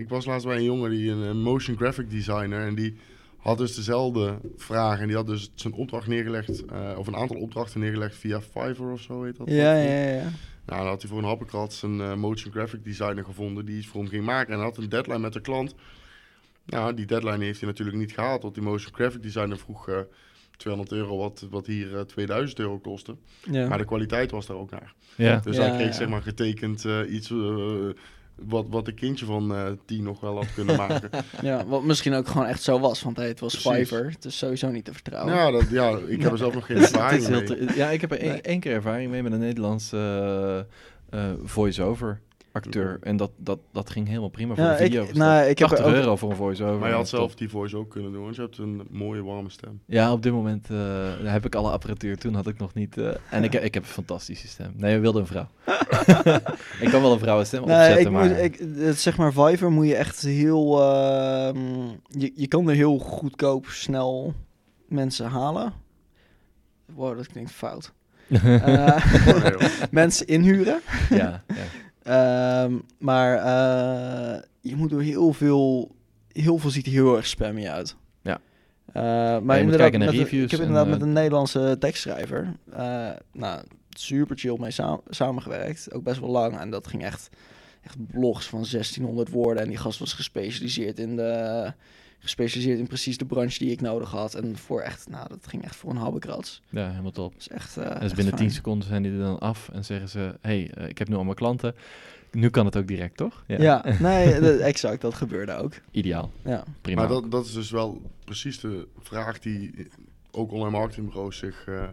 Speaker 3: ik was laatst bij een jongen die een, een motion graphic designer en die had dus dezelfde vraag en die had dus zijn opdracht neergelegd, eh, of een aantal opdrachten neergelegd via Fiverr of zo heet dat.
Speaker 2: Ja, ja, ja, ja.
Speaker 3: Nou, dan had hij voor een happenkrat zijn eh, motion graphic designer gevonden die iets voor hem ging maken en hij had een deadline met de klant. Nou, die deadline heeft hij natuurlijk niet gehaald, want die motion graphic designer vroeg eh 200 euro wat, wat hier eh, 2000 euro kostte.
Speaker 2: ja.
Speaker 3: Maar de kwaliteit was daar ook naar.
Speaker 1: Ja.
Speaker 3: Dus
Speaker 2: Ja,
Speaker 3: hij kreeg
Speaker 2: ja.
Speaker 3: zeg maar getekend eh, iets eh, wat, wat een kindje van eh 10 nog wel had kunnen maken.
Speaker 2: ja, wat misschien ook gewoon echt zo was, want het was
Speaker 3: Precies.
Speaker 2: Fiverr. Het is sowieso niet te vertrouwen.
Speaker 3: ja, dat, ja, ik heb er zelf nog geen
Speaker 1: Het is
Speaker 3: ervaring
Speaker 1: heel
Speaker 3: mee.
Speaker 1: te- ja, ik heb er één,
Speaker 2: Nee.
Speaker 1: keer ervaring mee met een Nederlandse eh, eh, voice-over acteur. En dat, dat, dat ging helemaal prima voor
Speaker 2: Ja,
Speaker 1: een video.
Speaker 2: ik, nou, ik heb
Speaker 1: 80
Speaker 2: er ook,
Speaker 1: euro voor een voice-over.
Speaker 3: Maar je had zelf die voice ook kunnen doen, want je hebt een mooie warme stem.
Speaker 1: Ja, op dit moment eh, heb ik alle apparatuur. Toen had ik nog niet... eh, en ik, ik heb een fantastische stem. Nee, we wilden een vrouw. ik kan wel een vrouwenstem
Speaker 2: Nee,
Speaker 1: opzetten,
Speaker 2: ik
Speaker 1: maar...
Speaker 2: moet, ik, het, zeg maar, Fiverr moet je echt heel... ehm, je, je kan er heel goedkoop snel mensen halen. Wow, dat klinkt fout. Eh,
Speaker 3: Oh,
Speaker 2: mensen inhuren.
Speaker 1: ja, ja.
Speaker 2: Ehm, maar eh, je moet door heel veel... Heel veel ziet er heel erg spammy uit.
Speaker 1: Ja.
Speaker 2: Eh, maar inderdaad,
Speaker 1: naar
Speaker 2: met
Speaker 1: reviews
Speaker 2: ik heb inderdaad
Speaker 1: eh,
Speaker 2: met een Nederlandse tekstschrijver... eh, nou, super chill mee sa- samengewerkt. Ook best wel lang. En dat ging echt, echt blogs van 1600 woorden. En die gast was gespecialiseerd in de... Gespecialiseerd in precies de branche die ik nodig had. En voor echt, nou, dat ging echt voor een habbekrats.
Speaker 1: ja, helemaal top.
Speaker 2: Dat is echt. eh
Speaker 1: Dus
Speaker 2: echt
Speaker 1: binnen 10
Speaker 2: fijn.
Speaker 1: seconden zijn die er dan af en zeggen ze... hey, eh, ik heb nu allemaal klanten. Nu kan het ook direct, toch?
Speaker 2: Ja, nee, dat- exact. Dat gebeurde ook.
Speaker 1: Ideaal.
Speaker 2: Ja.
Speaker 1: Prima.
Speaker 3: Maar dat, dat is dus wel precies de vraag die ook online marketingbureaus zich, eh,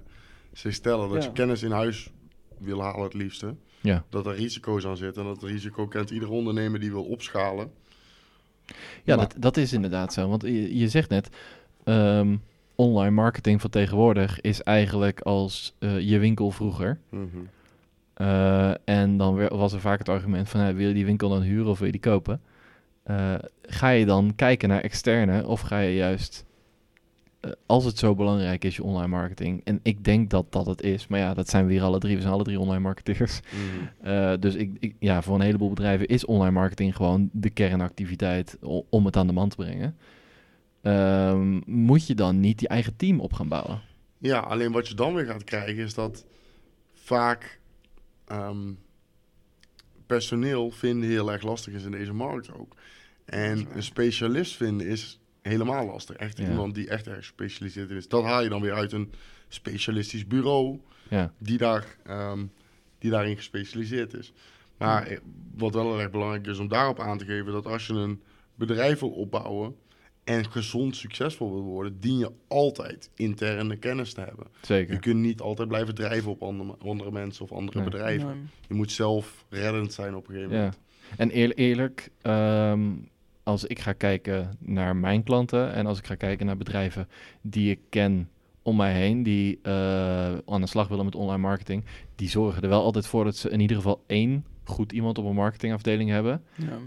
Speaker 3: zich stellen. Dat
Speaker 2: Ja.
Speaker 3: je kennis in huis wil halen het liefste.
Speaker 1: Ja.
Speaker 3: Dat er risico's aan zitten. En dat risico kent ieder ondernemer die wil opschalen.
Speaker 1: Ja,
Speaker 3: Maar-
Speaker 1: dat, dat is inderdaad zo. Want je, je zegt net, ehm, online marketing van tegenwoordig is eigenlijk als eh, je winkel vroeger.
Speaker 3: Mhm.
Speaker 1: Eh, en dan was er vaak het argument van, hey, wil je die winkel dan huren of wil je die kopen? Eh, ga je dan kijken naar externe of ga je juist, als het zo belangrijk is, je online marketing. En ik denk dat dat het is. Maar ja, dat zijn we hier alle drie. We zijn alle drie online marketeers.
Speaker 3: Mhm.
Speaker 1: Eh, dus ik, ik, ja, voor een heleboel bedrijven is online marketing gewoon de kernactiviteit om het aan de man te brengen. Ehm, moet je dan niet die eigen team op gaan bouwen?
Speaker 3: Ja, alleen wat je dan weer gaat krijgen is dat vaak ehm, personeel vinden heel erg lastig is in deze markt ook. En een specialist vinden is helemaal lastig. Echt
Speaker 1: Ja.
Speaker 3: iemand die echt erg gespecialiseerd is. Dat haal je dan weer uit een specialistisch bureau
Speaker 1: Ja,
Speaker 3: die, daar, ehm, die daarin gespecialiseerd is. Maar eh, wat wel erg belangrijk is om daarop aan te geven, dat als je een bedrijf wil opbouwen en gezond succesvol wil worden, dien je altijd interne kennis te hebben. Je
Speaker 1: zeker.
Speaker 3: kunt niet altijd blijven drijven op andere, andere mensen of andere
Speaker 1: Nee.
Speaker 3: bedrijven.
Speaker 2: Nee.
Speaker 3: Je moet zelf reddend zijn op een gegeven
Speaker 1: Ja.
Speaker 3: moment.
Speaker 1: En eer- eerlijk, ehm, als ik ga kijken naar mijn klanten en als ik ga kijken naar bedrijven die ik ken om mij heen, die eh, aan de slag willen met online marketing, die zorgen er wel altijd voor dat ze in ieder geval één goed iemand op een marketingafdeling hebben
Speaker 2: Ja.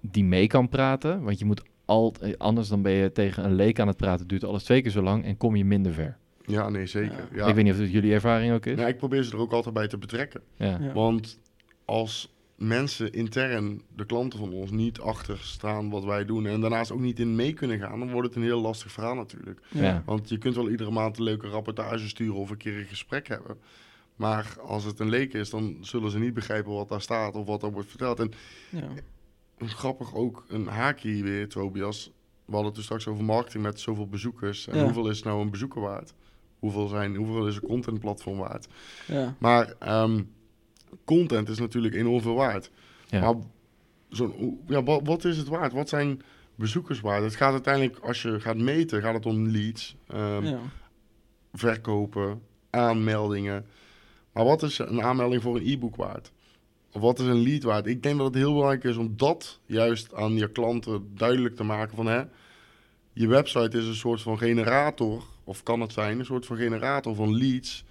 Speaker 1: die mee kan praten. Want je moet altijd, anders dan ben je tegen een leek aan het praten, duurt alles twee keer zo lang en kom je minder ver.
Speaker 3: Ja, nee, zeker.
Speaker 2: Ja.
Speaker 3: Ja.
Speaker 1: Ik weet niet of het jullie ervaring ook is.
Speaker 3: Nou, ik probeer ze er ook altijd bij te betrekken.
Speaker 1: Ja.
Speaker 2: Ja.
Speaker 3: Want als mensen intern, de klanten van ons, niet achter staan wat wij doen en daarnaast ook niet in mee kunnen gaan, dan wordt het een heel lastig verhaal natuurlijk.
Speaker 2: Ja.
Speaker 3: Want je kunt wel iedere maand een leuke rapportage sturen of een keer een gesprek hebben. Maar als het een leek is, dan zullen ze niet begrijpen wat daar staat of wat er wordt verteld. En
Speaker 2: Ja.
Speaker 3: grappig ook een haakje hier weer, Tobias. We hadden het dus straks over marketing met zoveel bezoekers. En
Speaker 2: Ja.
Speaker 3: hoeveel is nou een bezoeker waard? Hoeveel, zijn, hoeveel is een contentplatform waard?
Speaker 2: Ja.
Speaker 3: Maar ehm, content is natuurlijk enorm veel waard.
Speaker 1: Ja.
Speaker 3: Maar zo'n, hoe- ja, wat, wat is het waard? Wat zijn bezoekers waard? Het gaat uiteindelijk, als je gaat meten, gaat het om leads, ehm,
Speaker 2: Ja.
Speaker 3: verkopen, aanmeldingen. Maar wat is een aanmelding voor een e-book waard? Of wat is een lead waard? Ik denk dat het heel belangrijk is om dat juist aan je klanten duidelijk te maken van hè, je website is een soort van generator, of kan het zijn, een soort van generator van leads.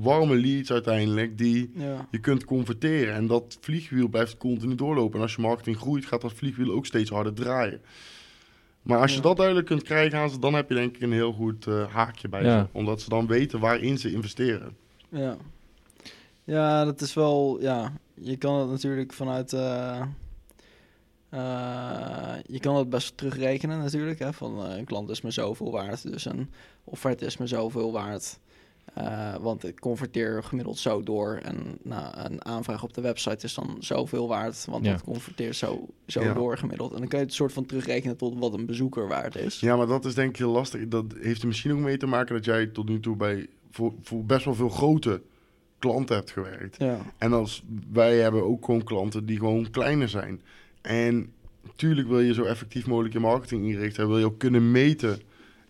Speaker 3: Warme leads uiteindelijk, die
Speaker 2: Ja.
Speaker 3: je kunt converteren. En dat vliegwiel blijft continu doorlopen. En als je marketing groeit, gaat dat vliegwiel ook steeds harder draaien. Maar als je
Speaker 2: Ja.
Speaker 3: dat duidelijk kunt krijgen aan ze, dan heb je denk ik een heel goed eh, haakje bij
Speaker 1: Ja.
Speaker 3: ze. Omdat ze dan weten waarin ze investeren.
Speaker 2: Ja. Ja, dat is wel, ja, je kan het natuurlijk vanuit, eh, eh, je kan het best terugrekenen natuurlijk, hè, van een klant is me zoveel waard, dus een offerte is me zoveel waard. Eh, want ik converteer gemiddeld zo door en nou, een aanvraag op de website is dan zoveel waard, want
Speaker 1: Ja.
Speaker 2: dat converteert zo, zo
Speaker 3: Ja.
Speaker 2: door gemiddeld. En dan kan je het soort van terugrekenen tot wat een bezoeker waard is.
Speaker 3: Ja, maar dat is denk ik heel lastig. Dat heeft er misschien ook mee te maken dat jij tot nu toe bij voor, voor best wel veel grote klanten hebt gewerkt.
Speaker 2: Ja,
Speaker 3: En als wij hebben ook gewoon klanten die gewoon kleiner zijn. En natuurlijk wil je zo effectief mogelijk je marketing inrichten. En wil je ook kunnen meten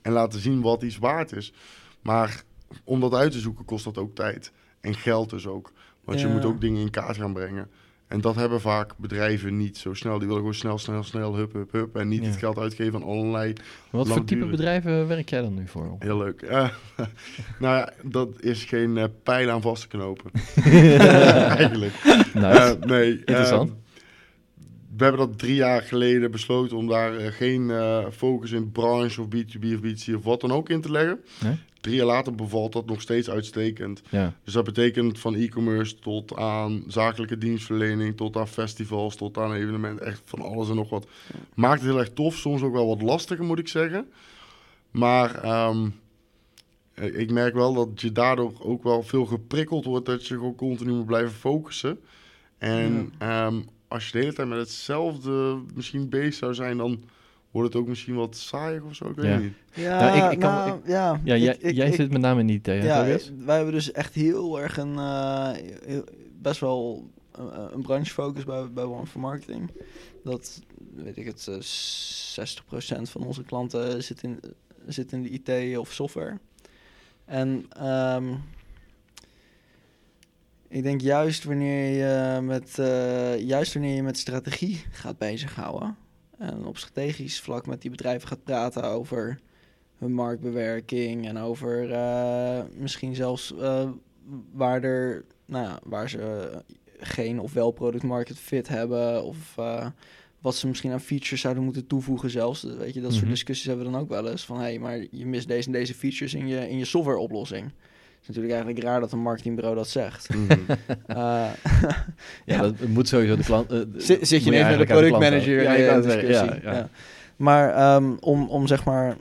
Speaker 3: en laten zien wat iets waard is. Maar om dat uit te zoeken kost dat ook tijd. En geld dus ook. Want je moet ook dingen in kaart gaan brengen. En dat hebben vaak bedrijven niet zo snel. Die willen gewoon snel, snel, snel, hup, hup, hup. En niet
Speaker 1: Ja.
Speaker 3: het geld uitgeven aan allerlei
Speaker 1: Wat voor type bedrijven werk jij dan nu voor?
Speaker 3: Heel leuk. Nou ja, dat is geen eh, pijl aan vast te knopen. Eigenlijk.
Speaker 1: Nice.
Speaker 3: Eh, nee.
Speaker 1: Interessant.
Speaker 3: eh, we hebben dat drie jaar geleden besloten om daar geen focus in branche of B2B of B2C of wat dan ook in te leggen.
Speaker 1: Nee?
Speaker 3: Drie jaar later bevalt dat nog steeds uitstekend.
Speaker 1: ja.
Speaker 3: Dus dat betekent van e-commerce tot aan zakelijke dienstverlening, tot aan festivals, tot aan evenementen. Echt van alles en nog wat. Maakt het heel erg tof, soms ook wel wat lastiger moet ik zeggen. Maar ehm, eh, ik merk wel dat je daardoor ook wel veel geprikkeld wordt dat je gewoon continu moet blijven focussen. En ehm, als je de hele tijd met hetzelfde misschien bezig zou zijn, dan wordt het ook misschien wat saaiig of zo. Ik weet
Speaker 1: Ja.
Speaker 3: niet.
Speaker 2: ja,
Speaker 1: Nou, ik- ik kan-
Speaker 2: nou, ja,
Speaker 1: Ja,
Speaker 2: ik-
Speaker 1: jij,
Speaker 2: ik-
Speaker 1: jij
Speaker 2: ik-
Speaker 1: zit met name thee, hè,
Speaker 2: Ja, wij hebben dus echt heel erg een, eh, heel- best wel eh, een branchefocus bij, bij One for Marketing. Dat, weet ik het, eh, 60% van onze klanten zit in, zit in de IT of software. En ehm, ik denk juist wanneer je met, eh, juist wanneer je met strategie gaat bezighouden... en op strategisch vlak met die bedrijven gaat praten over hun marktbewerking en over eh, misschien zelfs eh, waar, er, nou ja, waar ze geen of wel product market fit hebben of eh, wat ze misschien aan features zouden moeten toevoegen zelfs. Weet je, dat soort
Speaker 1: Mhm.
Speaker 2: discussies hebben we dan ook wel eens van hé, hey, maar je mist deze en deze features in je, in je software oplossing. Het is natuurlijk eigenlijk raar dat een marketingbureau dat zegt.
Speaker 3: Mhm.
Speaker 2: Eh,
Speaker 1: Ja,
Speaker 2: Ja.
Speaker 1: dat moet sowieso de klant... eh,
Speaker 2: Zit, zit je ineens met de productmanager in
Speaker 1: Ja, zeggen,
Speaker 2: discussie.
Speaker 1: ja, ja.
Speaker 2: Ja. Maar ehm, om, om zeg maar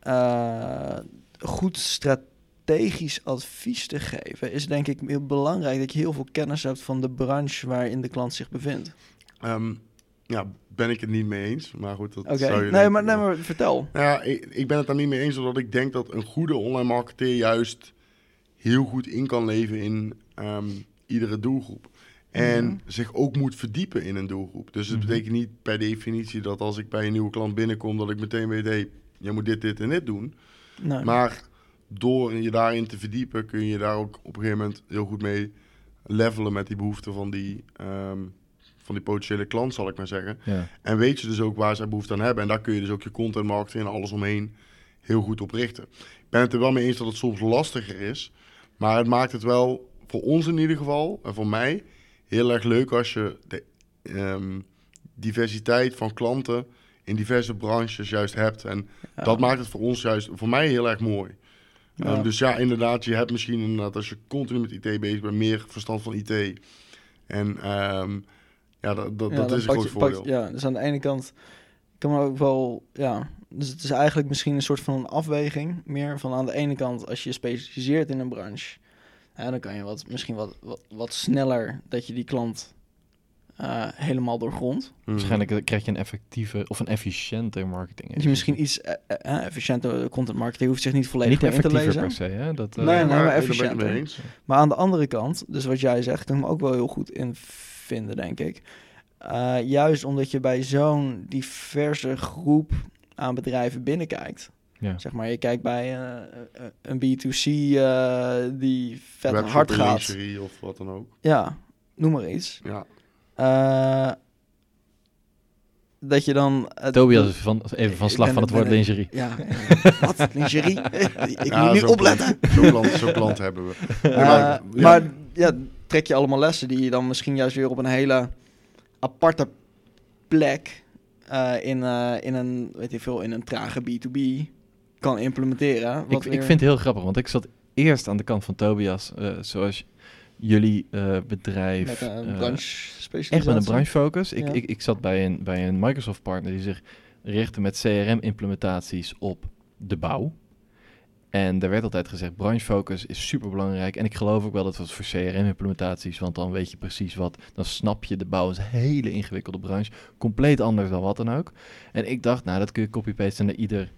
Speaker 2: eh, goed strategisch advies te geven, is denk ik heel belangrijk dat je heel veel kennis hebt van de branche waarin de klant zich bevindt.
Speaker 3: Ehm, ja, ben ik het niet mee eens. Maar goed, dat
Speaker 2: Oké,
Speaker 3: zou je
Speaker 2: nee,
Speaker 3: denken.
Speaker 2: maar, nee, maar vertel.
Speaker 3: Nou ja, ik, ik ben het daar niet mee eens, omdat ik denk dat een goede online marketeer juist heel goed in kan leven in ehm, iedere doelgroep. En zich ook moet verdiepen in een doelgroep. Dus het
Speaker 1: Mhm.
Speaker 3: betekent niet per definitie dat als ik bij een nieuwe klant binnenkom, dat ik meteen weet, hé, hey, jij moet dit, dit en dit doen.
Speaker 2: Nee.
Speaker 3: Maar door je daarin te verdiepen, kun je daar ook op een gegeven moment heel goed mee levelen met die behoeften van die, ehm, van die potentiële klant, zal ik maar zeggen.
Speaker 1: Ja.
Speaker 3: En weet je dus ook waar zij behoefte aan hebben. En daar kun je dus ook je content marketing en alles omheen heel goed op richten. Ik ben het er wel mee eens dat het soms lastiger is. Maar het maakt het wel, voor ons in ieder geval, en voor mij, heel erg leuk als je de ehm, diversiteit van klanten in diverse branches juist hebt. En
Speaker 2: Ja.
Speaker 3: dat maakt het voor ons juist, voor mij heel erg mooi.
Speaker 2: Ja.
Speaker 3: Ehm, dus ja, inderdaad, je hebt misschien inderdaad, als je continu met IT bezig bent, meer verstand van IT. En ehm, ja, dat, dat,
Speaker 2: Ja,
Speaker 3: dat
Speaker 2: dan
Speaker 3: is een groot
Speaker 2: je-
Speaker 3: voordeel.
Speaker 2: ja, dus aan de ene kant kan man ook wel, ja, dus het is eigenlijk misschien een soort van een afweging meer van aan de ene kant als je je specialiseert in een branche, ja, dan kan je wat, misschien wat, wat, wat sneller dat je die klant eh, helemaal doorgrondt.
Speaker 3: Mhm.
Speaker 1: Waarschijnlijk krijg je een effectieve of een efficiënte marketing.
Speaker 2: Je misschien iets eh, efficiënter content marketing hoeft zich niet volledig
Speaker 1: niet
Speaker 2: in te lezen.
Speaker 1: per se, hè? Dat, eh,
Speaker 2: Nee, nee, maar
Speaker 3: het
Speaker 2: efficiënter. Maar aan de andere kant, dus wat jij zegt, kan ik me ook wel heel goed in vinden, denk ik. Eh, juist omdat je bij zo'n diverse groep aan bedrijven binnenkijkt.
Speaker 1: Ja.
Speaker 2: Zeg maar, je kijkt bij eh, een B2C eh, die vet
Speaker 3: Webshop
Speaker 2: hard gaat.
Speaker 3: lingerie of wat dan ook.
Speaker 2: Ja, noem maar iets.
Speaker 3: Ja,
Speaker 2: Eh, dat je dan...
Speaker 1: Tobias is van, even van slag
Speaker 2: ben-
Speaker 1: van het woord lingerie.
Speaker 2: Ja, wat? Lingerie? ik
Speaker 3: Ja,
Speaker 2: moet nu opletten.
Speaker 3: Zo'n klant, zo'n klant hebben we. Nee, maar- ja.
Speaker 2: maar ja, trek je allemaal lessen die je dan misschien juist weer op een hele aparte plek eh, in, eh, in een, weet je veel, in een trage B2B kan implementeren.
Speaker 1: Ik,
Speaker 2: Wat
Speaker 1: ik
Speaker 2: weer-
Speaker 1: vind het heel grappig, want ik zat eerst aan de kant van Tobias, eh, zoals jullie bedrijf.
Speaker 2: met een branche
Speaker 1: echt met een branchefocus. Ik,
Speaker 2: Ja.
Speaker 1: ik, ik zat bij een, bij een Microsoft partner die zich richtte met CRM-implementaties op de bouw. En daar werd altijd gezegd, branchefocus is super belangrijk. En ik geloof ook wel dat het voor CRM-implementaties, want dan weet je precies wat. Dan snap je de bouw is een hele ingewikkelde branche. Compleet anders dan wat dan ook. En ik dacht, nou, dat kun je copy-pasten naar ieder,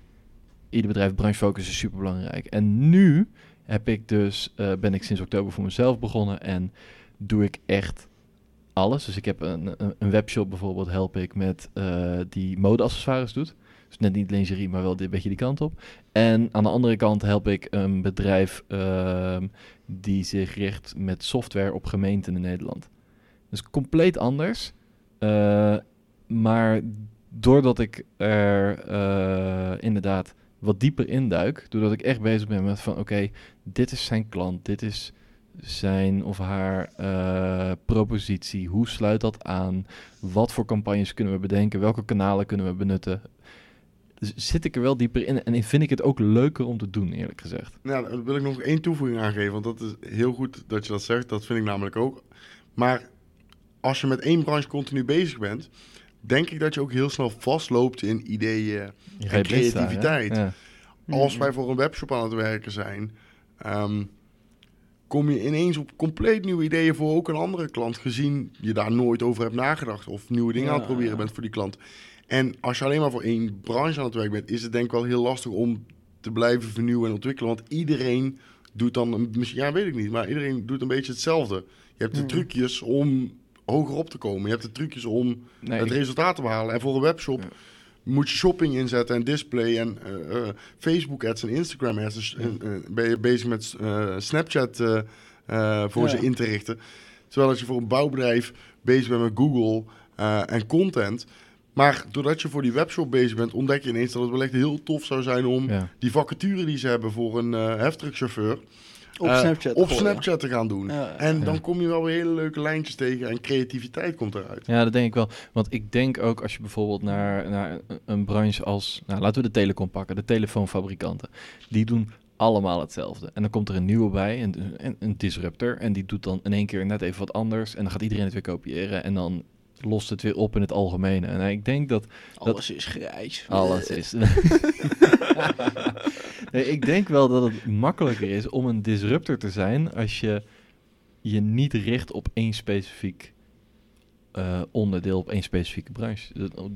Speaker 1: ieder bedrijf. Branchefocus is super belangrijk. En nu heb ik dus, eh, ben ik sinds oktober voor mezelf begonnen en doe ik echt alles. Dus ik heb een, een, een webshop bijvoorbeeld, help ik met eh, die modeaccessoires doet. Dus net niet lingerie, maar wel een beetje die kant op. En aan de andere kant help ik een bedrijf ehm, die zich richt met software op gemeenten in Nederland. Dus compleet anders. Eh, maar doordat ik er eh, inderdaad wat dieper induik, doordat ik echt bezig ben met van oké, dit is zijn klant, dit is zijn of haar eh, propositie, hoe sluit dat aan, wat voor campagnes kunnen we bedenken, welke kanalen kunnen we benutten. Dus zit ik er wel dieper in en vind ik het ook leuker om te doen, eerlijk gezegd.
Speaker 3: Nou, daar wil ik nog één toevoeging aangeven, want dat is heel goed dat je dat zegt. Dat vind ik namelijk ook. Maar als je met één branche continu bezig bent, denk ik dat je ook heel snel vastloopt in ideeën.
Speaker 1: Je
Speaker 3: En creativiteit.
Speaker 1: Ja.
Speaker 3: Als wij voor een webshop aan het werken zijn, ehm, kom je ineens op compleet nieuwe ideeën voor ook een andere klant, gezien je daar nooit over hebt nagedacht of nieuwe dingen aan het
Speaker 2: Ja,
Speaker 3: proberen
Speaker 2: ja.
Speaker 3: bent voor die klant. En als je alleen maar voor één branche aan het werk bent, is het denk ik wel heel lastig om te blijven vernieuwen en ontwikkelen, want iedereen doet dan, misschien, ja weet ik niet, maar iedereen doet een beetje hetzelfde. Je hebt de
Speaker 2: Mhm.
Speaker 3: trucjes om hoger op te komen, je hebt de trucjes om
Speaker 1: Nee,
Speaker 3: het resultaat te behalen. En voor een webshop
Speaker 1: Ja.
Speaker 3: moet je shopping inzetten en display en eh, eh, Facebook ads en Instagram ads. Dus eh, ben je bezig met Snapchat voor
Speaker 2: Ja.
Speaker 3: ze in te richten. Terwijl als je voor een bouwbedrijf bezig bent met Google en content. Maar doordat je voor die webshop bezig bent, ontdek je ineens dat het wel echt heel tof zou zijn om
Speaker 1: ja.
Speaker 3: die vacature die ze hebben voor een eh heftruckchauffeur
Speaker 2: op
Speaker 3: eh,
Speaker 2: Snapchat.
Speaker 3: op
Speaker 2: gooien.
Speaker 3: Snapchat te gaan doen.
Speaker 2: Ja,
Speaker 3: En
Speaker 1: Ja.
Speaker 3: dan kom je wel weer hele leuke lijntjes tegen en creativiteit komt eruit.
Speaker 1: Ja, dat denk ik wel. Want ik denk ook als je bijvoorbeeld naar, naar een- een branche als, nou, laten we de telecom pakken, de telefoonfabrikanten. Die doen allemaal hetzelfde. En dan komt er een nieuwe bij, een, een, een disruptor. En die doet dan in één keer net even wat anders. En dan gaat iedereen het weer kopiëren. En dan lost het weer op in het algemene. En ik denk dat
Speaker 2: Alles is grijs.
Speaker 1: alles is. nee, ik denk wel dat het makkelijker is om een disruptor te zijn als je je niet richt op één specifiek eh, onderdeel, op één specifieke branche. Dat-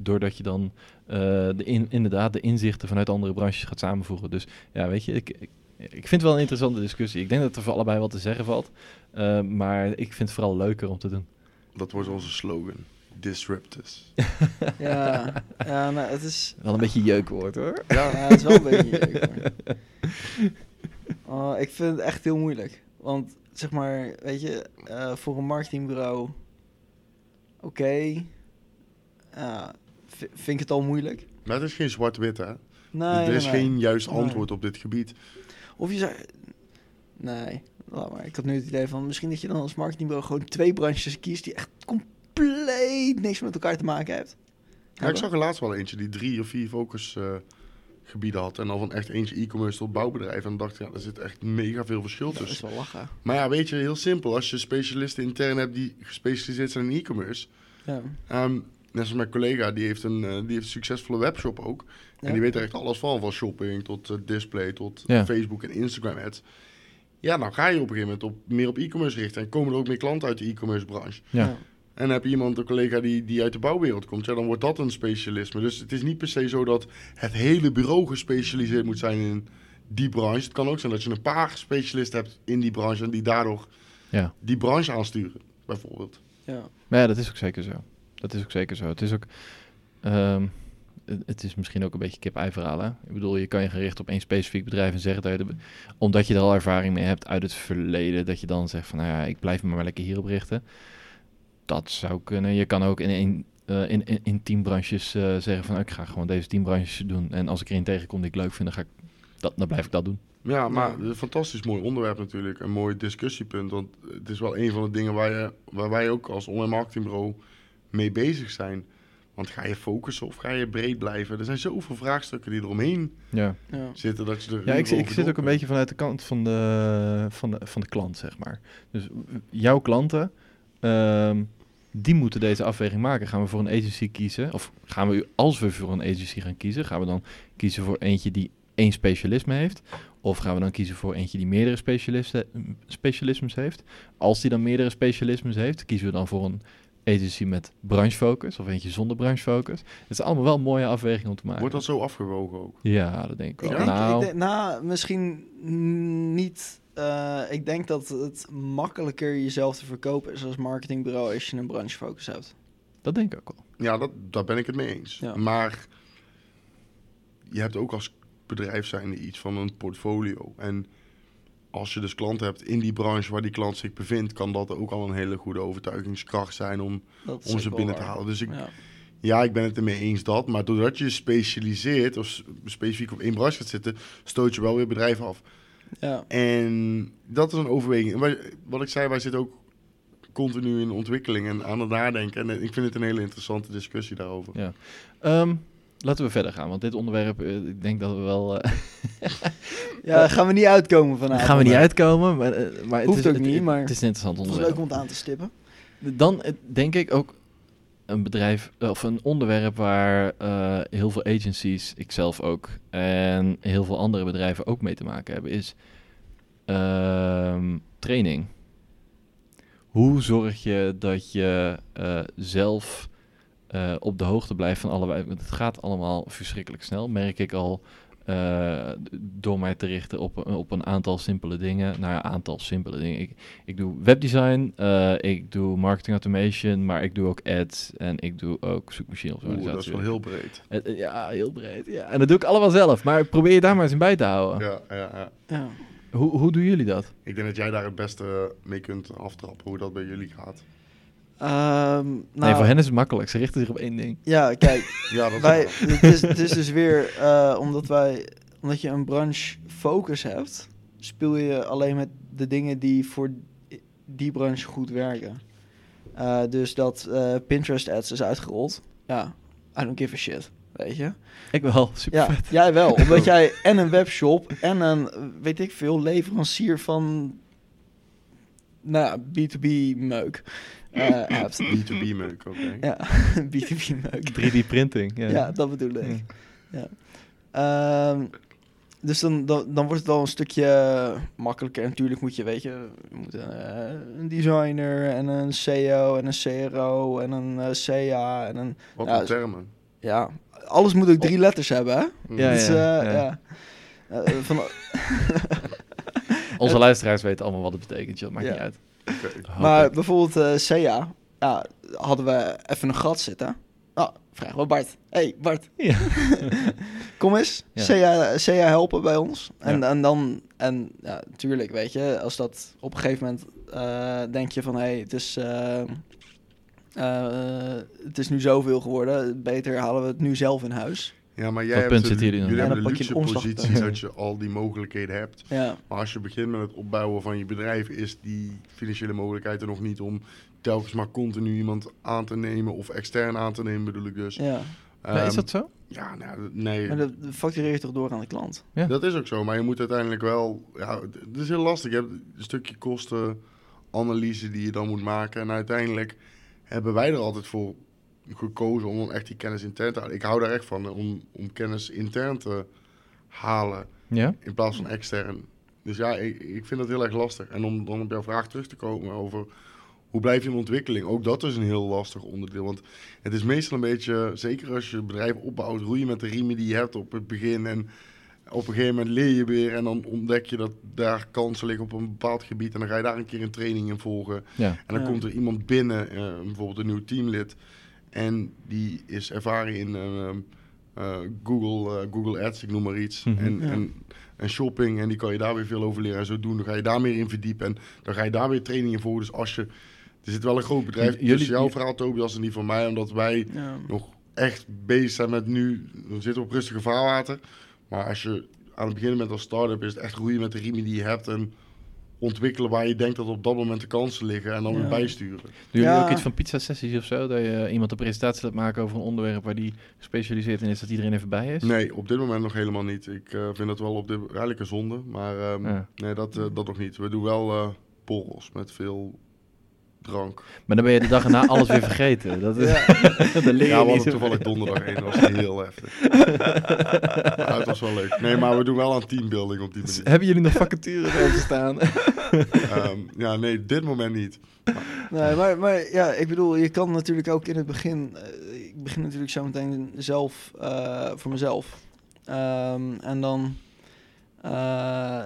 Speaker 1: Doordat je dan eh, de in, inderdaad de inzichten vanuit andere branches gaat samenvoegen. Dus ja, weet je, ik, ik, ik vind het wel een interessante discussie. Ik denk dat er voor allebei wat te zeggen valt. Eh, maar ik vind het vooral leuker om te doen.
Speaker 3: Dat wordt onze slogan. Disrupt us.
Speaker 2: Ja, ja nou, het is...
Speaker 1: Wel een beetje jeukwoord hoor.
Speaker 2: Ja, het is wel een beetje jeuk, maar- Oh, ik vind het echt heel moeilijk. Want zeg maar, weet je, eh, voor een marketingbureau, oké, ja, v- vind ik het al moeilijk.
Speaker 3: Maar het is geen zwart-wit, hè?
Speaker 2: Nee,
Speaker 3: er is
Speaker 2: nee.
Speaker 3: geen juist
Speaker 2: Nee.
Speaker 3: antwoord op dit gebied.
Speaker 2: Of je zou... Nee, laat maar. Ik had nu het idee van misschien dat je dan als marketingbureau gewoon twee branches kiest die echt compleet niks met elkaar te maken heeft.
Speaker 3: Ja, ik zag er laatst wel eentje die drie of vier focusgebieden had. En dan van echt eentje e-commerce tot bouwbedrijf. En dan dacht ik, ja, er zit echt mega veel verschil
Speaker 2: Dat is
Speaker 3: tussen.
Speaker 2: wel lachen.
Speaker 3: Maar ja, weet je, heel simpel. Als je specialisten intern hebt die gespecialiseerd zijn in e-commerce.
Speaker 2: Ja.
Speaker 3: Ehm, net zoals mijn collega, die heeft, een, eh, die heeft een succesvolle webshop ook. En
Speaker 2: Ja.
Speaker 3: die weet er echt alles van. Van shopping tot eh, display tot
Speaker 1: Ja.
Speaker 3: Facebook en Instagram ads. Ja, dan ga je op een gegeven moment op, meer op e-commerce richten. En komen er ook meer klanten uit de e-commerce branche.
Speaker 1: Ja.
Speaker 3: En dan heb je iemand, een collega die, die uit de bouwwereld komt, ja, dan wordt dat een specialisme. Dus het is niet per se zo dat het hele bureau gespecialiseerd moet zijn in die branche. Het kan ook zijn dat je een paar specialisten hebt in die branche en die daardoor
Speaker 1: Ja.
Speaker 3: die branche aansturen, bijvoorbeeld.
Speaker 2: Ja.
Speaker 1: Maar ja, dat is ook zeker zo. Dat is ook zeker zo. Het is ook... ehm, het- is misschien ook een beetje kip-ei verhaal, hè? Ik bedoel, je kan je gaan richten op één specifiek bedrijf en zeggen dat je... de- omdat je er al ervaring mee hebt uit het verleden... dat je dan zegt van, nou ja, ik blijf me maar lekker hierop richten. Dat zou kunnen. Je kan ook in, één, eh, in, in, in teambranches eh, zeggen van... ik ga gewoon deze teambranches doen. En als ik er een tegenkom die ik leuk vind, dan, ga ik dat, dan blijf ik dat doen.
Speaker 3: Ja, maar een fantastisch mooi onderwerp natuurlijk. Een mooi discussiepunt. Want het is wel een van de dingen waar, je, waar wij ook als online marketingbureau mee bezig zijn. Want ga je focussen of ga je breed blijven? Er zijn zoveel vraagstukken die eromheen
Speaker 1: Ja.
Speaker 2: Ja.
Speaker 3: zitten dat je er
Speaker 1: Ja, ik, ik zit ook een beetje vanuit de kant van de, van de, van de klant, zeg maar. Dus jouw klanten, ehm, die moeten deze afweging maken. Gaan we voor een agency kiezen? Of gaan we, als we voor een agency gaan kiezen, gaan we dan kiezen voor eentje die één specialisme heeft? Of gaan we dan kiezen voor eentje die meerdere specialisten, specialismes heeft? Als die dan meerdere specialismes heeft, kiezen we dan voor een agency met branchefocus of eentje zonder branchefocus? Het is allemaal wel een mooie afweging om te maken.
Speaker 3: Wordt dat zo afgewogen ook?
Speaker 1: Ja, dat denk ik
Speaker 2: Ik
Speaker 1: wel.
Speaker 2: denk,
Speaker 1: nou,
Speaker 2: ik denk, nou, misschien niet. eh, ik denk dat het makkelijker jezelf te verkopen is als marketingbureau als je een branchefocus hebt.
Speaker 1: dat denk ik ook wel.
Speaker 3: Ja, dat, daar ben ik het mee eens.
Speaker 2: Ja.
Speaker 3: Maar je hebt ook als bedrijf zijnde iets van een portfolio. En als je dus klanten hebt in die branche waar die klant zich bevindt, kan dat ook al een hele goede overtuigingskracht zijn om,
Speaker 2: ook
Speaker 3: ze binnen te halen. Dus ik,
Speaker 2: Ja.
Speaker 3: ja, ik ben het ermee eens dat. Maar doordat je specialiseert of specifiek op één branche gaat zitten, stoot je wel weer bedrijven af.
Speaker 2: Ja.
Speaker 3: En dat is een overweging. En wij- wat ik zei, wij zitten ook continu in ontwikkeling en aan het nadenken. En ik vind het een hele interessante discussie daarover.
Speaker 1: Ja. Ehm, laten we verder gaan, want dit onderwerp, eh, ik denk dat we wel... eh,
Speaker 2: ja, gaan we niet uitkomen vanavond.
Speaker 1: gaan we niet uitkomen, maar, eh, maar het
Speaker 2: Hoeft
Speaker 1: is,
Speaker 2: ook
Speaker 1: het-
Speaker 2: niet,
Speaker 1: het-
Speaker 2: maar-
Speaker 1: Het is een interessant
Speaker 2: Het
Speaker 1: onderwerp.
Speaker 2: leuk om het aan te stippen.
Speaker 1: Dan denk ik ook een bedrijf, of een onderwerp waar heel veel agencies, ikzelf ook, en heel veel andere bedrijven ook mee te maken hebben, is ehm, training. Hoe zorg je dat je zelf eh, op de hoogte blijft van allerlei... Want het gaat allemaal verschrikkelijk snel, merk ik al... eh, door mij te richten op, op een aantal simpele dingen. Nou ja, aantal simpele dingen. Ik, ik doe webdesign, eh, ik doe marketing automation, maar ik doe ook ads en ik doe ook zoekmachine
Speaker 3: Oeh, dat is
Speaker 1: optimalisatie.
Speaker 3: wel heel breed.
Speaker 1: Ja, heel breed. Ja. En dat doe ik allemaal zelf. Maar probeer je daar maar eens in bij te houden.
Speaker 3: Ja, ja, ja.
Speaker 2: Ja.
Speaker 1: Hoe, hoe doen jullie dat?
Speaker 3: Ik denk dat jij daar het beste mee kunt aftrappen hoe dat bij jullie gaat.
Speaker 2: Ehm, nou,
Speaker 1: nee, voor hen is het makkelijk. Ze richten zich op één ding.
Speaker 2: Ja, kijk,
Speaker 3: Ja, dat is
Speaker 2: wij, het, is, het is dus weer eh, omdat wij, omdat je een branche focus hebt, speel je alleen met de dingen die voor die branche goed werken. Eh, dus dat eh, Pinterest ads is uitgerold, ja, I don't give a shit, weet je.
Speaker 1: Ik wel. Super
Speaker 2: Ja,
Speaker 1: vet.
Speaker 2: jij wel, omdat jij en een webshop en een, weet ik veel, leverancier van, nou ja, B2B meuk. Eh, hebt.
Speaker 3: B2B meuk ook, denk ik.
Speaker 2: Ja, B2B meuk.
Speaker 1: 3D printing. Ja.
Speaker 2: Ja, dat bedoel ik. Ja. Ehm, dus dan, dan, dan wordt het wel een stukje makkelijker. En natuurlijk moet je, weet je, je moet een, eh, een designer en een CEO en een CRO en een eh, CA en een...
Speaker 3: Wat
Speaker 2: Ja,
Speaker 3: voor termen.
Speaker 2: Ja, alles moet ook drie letters hebben, hè?
Speaker 1: Ja,
Speaker 2: dus,
Speaker 1: ja,
Speaker 2: eh,
Speaker 1: ja.
Speaker 2: ja. Eh, van,
Speaker 1: Onze luisteraars weten allemaal wat het betekent, joh. maakt
Speaker 2: Ja.
Speaker 1: niet uit.
Speaker 2: Maar
Speaker 1: ik.
Speaker 2: bijvoorbeeld eh CA, ja, hadden we even een gat zitten. Nou, vragen we Bart. hey, Bart,
Speaker 1: Ja.
Speaker 2: kom eens.
Speaker 1: Ja.
Speaker 2: CA, CA helpen bij ons. En,
Speaker 1: Ja.
Speaker 2: en dan, en ja, natuurlijk, weet je, als dat op een gegeven moment eh, denk je van, hé, hey, het is... eh, eh, het is nu zoveel geworden. Beter halen we het nu zelf in huis.
Speaker 3: Ja, maar jij
Speaker 1: Dat
Speaker 3: hebt
Speaker 1: zitten jullie
Speaker 3: jullie
Speaker 1: dan.
Speaker 3: hebben
Speaker 2: Ja,
Speaker 3: de luxe
Speaker 2: een
Speaker 3: positie dat je al die mogelijkheden hebt.
Speaker 2: Ja,
Speaker 3: Maar als je begint met het opbouwen van je bedrijf, is die financiële mogelijkheid er nog niet om telkens maar continu iemand aan te nemen of extern aan te nemen, bedoel ik dus.
Speaker 2: ja.
Speaker 1: Maar is
Speaker 3: Ehm,
Speaker 1: dat zo?
Speaker 3: Ja, nou, dat- nee.
Speaker 2: Maar dat dat factureer je toch door aan de klant?
Speaker 1: Ja.
Speaker 3: Dat is ook zo, maar je moet uiteindelijk wel... Ja, het is heel lastig. Je hebt een stukje kostenanalyse die je dan moet maken. En uiteindelijk hebben wij er altijd voor gekozen om echt die kennis intern te halen. Ik hou daar echt van, om, om kennis intern te halen
Speaker 1: Ja?
Speaker 3: in plaats van extern. Dus ja, ik, ik vind dat heel erg lastig. En om dan op jouw vraag terug te komen over hoe blijf je in ontwikkeling, ook dat is een heel lastig onderdeel. Want het is meestal een beetje, zeker als je het bedrijf opbouwt, roei je met de riemen die je hebt op het begin. En op een gegeven moment leer je weer en dan ontdek je dat daar kansen liggen op een bepaald gebied. En dan ga je daar een keer een training in volgen.
Speaker 1: Ja.
Speaker 3: En dan
Speaker 2: Ja.
Speaker 3: komt er iemand binnen, eh, bijvoorbeeld een nieuw teamlid. En die is ervaren in eh, eh, Google, eh, Google Ads, ik noem maar iets.
Speaker 1: Mhm.
Speaker 3: en,
Speaker 2: Ja.
Speaker 3: en, en shopping. En die kan je daar weer veel over leren. En zo doen. Dan ga je daar meer in verdiepen. En dan ga je daar weer trainingen voor. Dus als je... Er zit wel een groot bedrijf
Speaker 1: Jullie-
Speaker 3: tussen jouw verhaal, Tobias, en die van mij. Omdat wij
Speaker 2: Ja.
Speaker 3: nog echt bezig zijn met nu... We zitten op rustige vaarwater. Maar als je aan het begin bent als start-up... is het echt roeien met de riemen die je hebt. En ontwikkelen waar je denkt dat op dat moment de kansen liggen. En dan
Speaker 2: Ja.
Speaker 3: weer bijsturen.
Speaker 1: Doen jullie
Speaker 2: Ja.
Speaker 1: ook iets van pizza-sessies of zo? Dat je iemand een presentatie laat maken over een onderwerp waar die gespecialiseerd in is, dat iedereen even bij is?
Speaker 3: Nee, op dit moment nog helemaal niet. Ik eh, vind dat wel op dit, eigenlijk een zonde. Maar ehm,
Speaker 1: Ja.
Speaker 3: nee, dat, eh, dat nog niet. We doen wel eh borrels met veel drank.
Speaker 1: Maar dan ben je de dag erna alles weer vergeten. Dat is, je
Speaker 3: Ja, we toevallig donderdag heen. Dat was heel heftig. Maar het was wel leuk. Nee, maar we doen wel aan teambuilding op die manier.
Speaker 1: Hebben jullie nog vacatures staan?
Speaker 3: Ehm, ja, nee, dit moment niet.
Speaker 2: Nee, maar, maar ja, ik bedoel, je kan natuurlijk ook in het begin... eh, ik begin natuurlijk zo meteen zelf, eh, voor mezelf. Ehm, en dan... eh,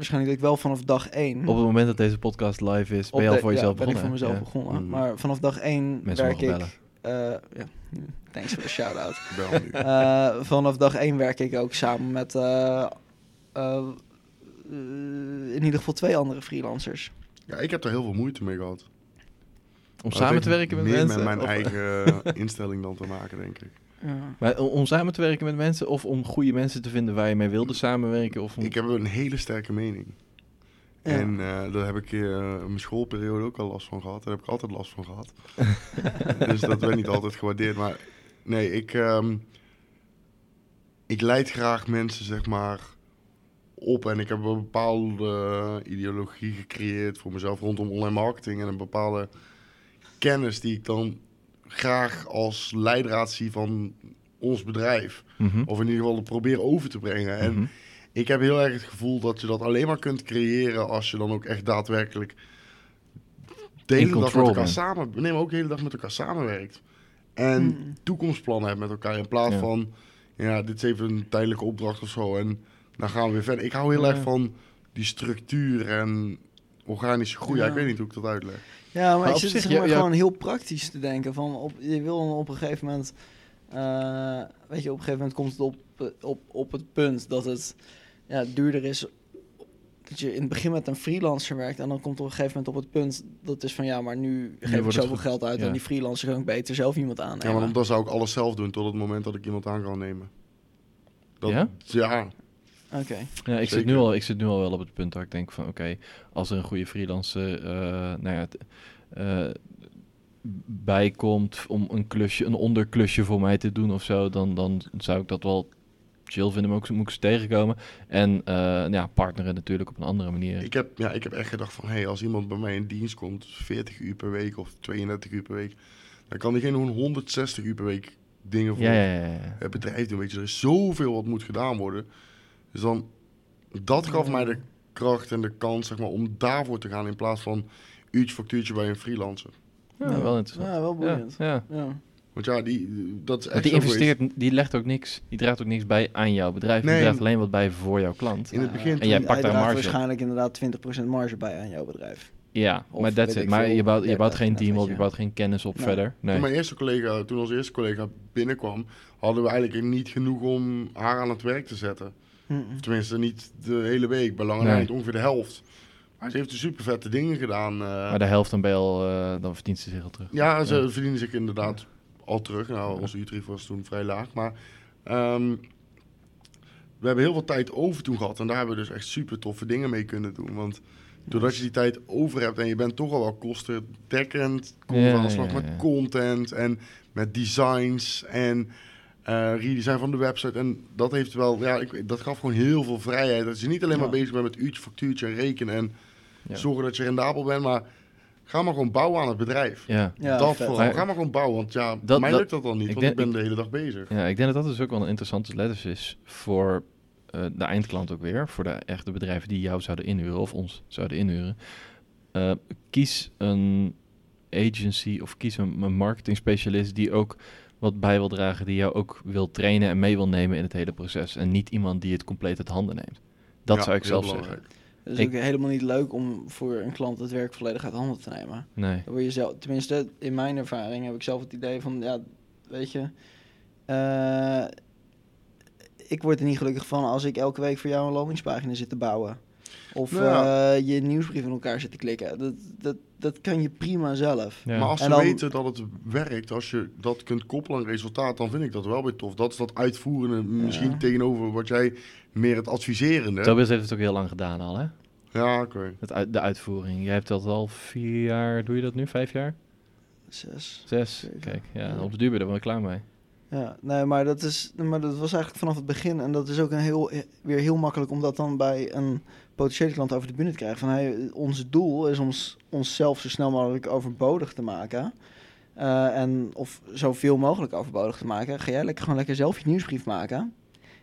Speaker 2: waarschijnlijk dat ik wel vanaf dag één...
Speaker 1: Op het moment dat deze podcast live is, ben je al
Speaker 2: de-
Speaker 1: voor jezelf
Speaker 2: ja, ben ik
Speaker 1: begonnen.
Speaker 2: voor mezelf
Speaker 1: Ja.
Speaker 2: begonnen.
Speaker 3: Mhm.
Speaker 2: Maar vanaf dag één
Speaker 1: Mensen
Speaker 2: werk ik... eh, ja, thanks voor de shout-out.
Speaker 3: Ik.
Speaker 2: Eh, vanaf dag één werk ik ook samen met... eh, in ieder geval twee andere freelancers.
Speaker 3: Ja, ik heb er heel veel moeite mee gehad.
Speaker 1: Om
Speaker 3: Maar
Speaker 1: samen te werken met
Speaker 3: meer
Speaker 1: mensen?
Speaker 3: met mijn
Speaker 1: of-
Speaker 3: eigen instelling dan te maken, denk ik.
Speaker 2: Ja.
Speaker 1: Maar om, samen te werken met mensen of om goede mensen te vinden waar je mee wilde samenwerken? Of om...
Speaker 3: Ik heb een hele sterke mening.
Speaker 2: Ja.
Speaker 3: En eh, daar heb ik eh, in mijn schoolperiode ook al last van gehad. Daar heb ik altijd last van gehad. dus dat werd niet altijd gewaardeerd. Maar nee, ik, ehm, ik leid graag mensen, zeg maar, op. En ik heb een bepaalde ideologie gecreëerd voor mezelf rondom online marketing. En een bepaalde kennis die ik dan graag als leidraad zie van ons bedrijf.
Speaker 1: Mhm.
Speaker 3: Of in ieder geval probeer over te brengen. En
Speaker 1: Mhm.
Speaker 3: ik heb heel erg het gevoel dat je dat alleen maar kunt creëren als je dan ook echt daadwerkelijk de hele dag met elkaar samen, nee, maar ook de hele dag met elkaar samenwerkt. En
Speaker 2: Mm.
Speaker 3: toekomstplannen hebt met elkaar in plaats
Speaker 1: Ja.
Speaker 3: van, ja, dit is even een tijdelijke opdracht of zo en dan gaan we weer verder. Ik hou heel
Speaker 1: Ja.
Speaker 3: erg van die structuur en organische groei. Ja.
Speaker 2: Ja.
Speaker 3: ik weet niet hoe ik dat uitleg.
Speaker 2: Ja, maar,
Speaker 1: Maar
Speaker 2: ik
Speaker 1: op
Speaker 2: zit
Speaker 1: zich,
Speaker 2: zeg maar
Speaker 1: ja, ja.
Speaker 2: gewoon heel praktisch te denken. Van op, je wil dan op een gegeven moment... eh, weet je, op een gegeven moment komt het op, eh, op, op het punt dat het ja, duurder is... Dat je in het begin met een freelancer werkt en dan komt op een gegeven moment op het punt dat het is van ja, maar nu geef ik
Speaker 1: wordt het
Speaker 2: zoveel geld uit
Speaker 1: Ja.
Speaker 2: en die freelancer kan ik beter zelf iemand aannemen.
Speaker 3: Ja, maar dan zou ik alles zelf doen tot het moment dat ik iemand aan kan nemen. Dat,
Speaker 1: Ja?
Speaker 3: Ja,
Speaker 2: Oké.
Speaker 1: Ja, ik zit, nu al, ik zit nu al wel op het punt waar ik denk van oké, als er een goede freelancer eh nou ja, t- eh, bijkomt om een klusje, een onderklusje voor mij te doen of zo, dan, dan zou ik dat wel chill vinden, maar ook moet ik ze tegenkomen. En eh, ja, partneren natuurlijk op een andere manier.
Speaker 3: Ik heb, ja, ik heb echt gedacht van, hey, als iemand bij mij in dienst komt, 40 uur per week of 32 uur per week, dan kan diegene gewoon 160 uur per week dingen voor
Speaker 1: ja, ja, ja, ja.
Speaker 3: het bedrijf doen. Weet je, er is zoveel wat moet gedaan worden. Dus dan, dat gaf mij de kracht en de kans, zeg maar, om daarvoor te gaan in plaats van uurtje factuurtje bij een freelancer.
Speaker 1: Ja, wel interessant.
Speaker 2: Ja, wel boeiend.
Speaker 1: ja.
Speaker 2: Ja.
Speaker 3: Want ja, die, dat is
Speaker 1: Want
Speaker 3: echt
Speaker 1: die investeert, die legt ook niks, die draagt ook niks bij aan jouw bedrijf.
Speaker 3: Nee.
Speaker 1: Die draagt alleen wat bij voor jouw klant.
Speaker 3: In het begin
Speaker 1: En jij pakt daar marge
Speaker 2: waarschijnlijk inderdaad 20% marge bij aan jouw bedrijf.
Speaker 1: Ja,
Speaker 2: Of
Speaker 1: maar that's
Speaker 2: weet
Speaker 1: it. Maar je bouwt, je
Speaker 2: 30,
Speaker 1: bouwt geen team op,
Speaker 2: je-
Speaker 1: bouwt geen kennis op
Speaker 2: Nee.
Speaker 1: verder.
Speaker 3: Toen
Speaker 1: Nee.
Speaker 3: mijn eerste collega, toen onze eerste collega binnenkwam, hadden we eigenlijk niet genoeg om haar aan het werk te zetten.
Speaker 2: Mm-mm.
Speaker 3: Tenminste, niet de hele week, bij lange
Speaker 1: Nee.
Speaker 3: na niet ongeveer de helft. Maar ze heeft super vette dingen gedaan. eh.
Speaker 1: Maar de helft dan al, eh, dan verdient ze zich al terug.
Speaker 3: ja, ze
Speaker 1: Ja.
Speaker 3: verdienen zich inderdaad al terug. Nou, onze uurtarief was toen vrij laag. Maar ehm, we hebben heel veel tijd over toen gehad. En daar hebben we dus echt super toffe dingen mee kunnen doen. Want doordat je die tijd over hebt en je bent toch al wel kostendekkend, kom je
Speaker 1: Ja,
Speaker 3: aan de slag
Speaker 1: ja,
Speaker 3: met content en met designs en eh redesign van de website. En dat heeft wel, ja, ik, dat gaf gewoon heel veel vrijheid. Dat je niet alleen maar bezig bent met uurtje, factuurtje en rekenen en
Speaker 1: Ja.
Speaker 3: zorgen dat je rendabel bent, maar ga maar gewoon bouwen aan het bedrijf.
Speaker 1: Ja.
Speaker 2: Ja,
Speaker 3: dat
Speaker 2: vet.
Speaker 3: vooral.
Speaker 1: Maar-
Speaker 3: Ga maar gewoon bouwen, want ja,
Speaker 1: Dat-
Speaker 3: mij
Speaker 1: dat-
Speaker 3: lukt dat dan niet,
Speaker 1: ik
Speaker 3: want ik ben de hele dag bezig.
Speaker 1: ja, ik denk dat dat dus ook wel een interessante les is voor eh, de eindklant ook weer. Voor de echte bedrijven die jou zouden inhuren of ons zouden inhuren. Eh, kies een agency of kies een, een marketing specialist die ook wat bij wil dragen, die jou ook wil trainen en mee wil nemen in het hele proces. En niet iemand die het compleet uit handen neemt. Dat
Speaker 3: Ja,
Speaker 1: zou ik zelf
Speaker 3: belangrijk.
Speaker 1: zeggen.
Speaker 2: Het is
Speaker 1: Ik-
Speaker 2: ook helemaal niet leuk om voor een klant het werk volledig uit handen te nemen.
Speaker 1: Nee.
Speaker 2: Dan word je zelf, tenminste, in mijn ervaring heb ik zelf het idee van, ja, weet je, eh, ik word er niet gelukkig van als ik elke week voor jou een landingspagina zit te bouwen. Of
Speaker 3: Nou ja.
Speaker 2: eh, je nieuwsbrief in elkaar zit te klikken. Dat, dat, dat kan je prima zelf.
Speaker 1: Ja.
Speaker 3: Maar als ze
Speaker 2: dan-
Speaker 3: weten dat het werkt, als je dat kunt koppelen aan resultaat, dan vind ik dat wel weer tof. Dat is dat uitvoerende, misschien tegenover wat jij meer het adviserende.
Speaker 1: Tobias heeft het ook heel lang gedaan al, hè?
Speaker 3: Ja, oké.
Speaker 1: Het uit, de uitvoering. Jij hebt dat al vier jaar, doe je dat nu? Vijf jaar?
Speaker 2: Zes.
Speaker 1: Zes?
Speaker 2: Zeven.
Speaker 1: Kijk, ja,
Speaker 2: Ja.
Speaker 1: op de duur ben je er wel klaar mee.
Speaker 2: Ja, nee, maar dat, is, maar dat was eigenlijk vanaf het begin. En dat is ook een heel, weer heel makkelijk om dat dan bij een potentiële klant over de bühne te krijgen. Van, hey, ons doel is om s- onszelf zo snel mogelijk overbodig te maken. Eh, en of zoveel mogelijk overbodig te maken. Ga jij lekker, gewoon lekker zelf je nieuwsbrief maken.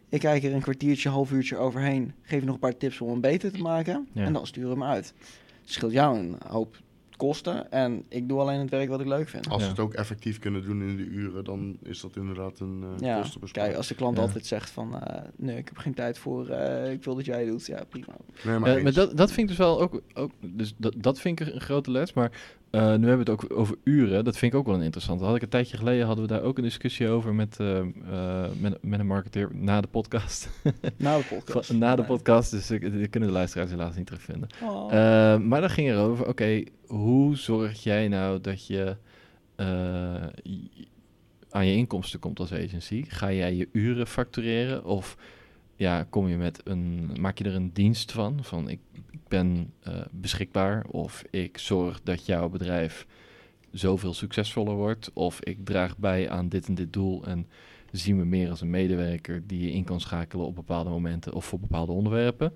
Speaker 2: Ik kijk er een kwartiertje, half uurtje overheen. Geef je nog een paar tips om hem beter te maken.
Speaker 1: Ja.
Speaker 2: En dan sturen we hem uit. Het scheelt jou een hoop kosten. En ik doe alleen het werk wat ik leuk vind.
Speaker 3: Als
Speaker 1: Ja.
Speaker 3: ze het ook effectief kunnen doen in de uren, dan is dat inderdaad een eh
Speaker 2: Ja,
Speaker 3: kostenbesparing.
Speaker 2: kijk, als de klant
Speaker 1: Ja.
Speaker 2: altijd zegt van... eh, nee, ik heb geen tijd voor, eh, ik wil dat jij doet. Ja, prima.
Speaker 3: Nee, maar
Speaker 1: dat, dat vind ik dus wel ook, ook dus dat, dat vind ik een grote les. Maar eh, nu hebben we het ook over uren. Dat vind ik ook wel een interessant. Had ik een tijdje geleden hadden we daar ook een discussie over met, eh, eh, met, met een marketeer na de podcast.
Speaker 2: Na de podcast.
Speaker 1: Van- na de
Speaker 2: Nee.
Speaker 1: podcast, dus ik, die kunnen de luisteraars helaas niet terugvinden.
Speaker 2: Oh.
Speaker 1: Eh, maar dan ging erover, oké, hoe zorg jij nou dat je eh, aan je inkomsten komt als agency? Ga jij je uren factureren of ja, kom je met een, maak je er een dienst van? Van ik, ik ben eh, beschikbaar of ik zorg dat jouw bedrijf zoveel succesvoller wordt of ik draag bij aan dit en dit doel en zie me meer als een medewerker die je in kan schakelen op bepaalde momenten of voor bepaalde onderwerpen.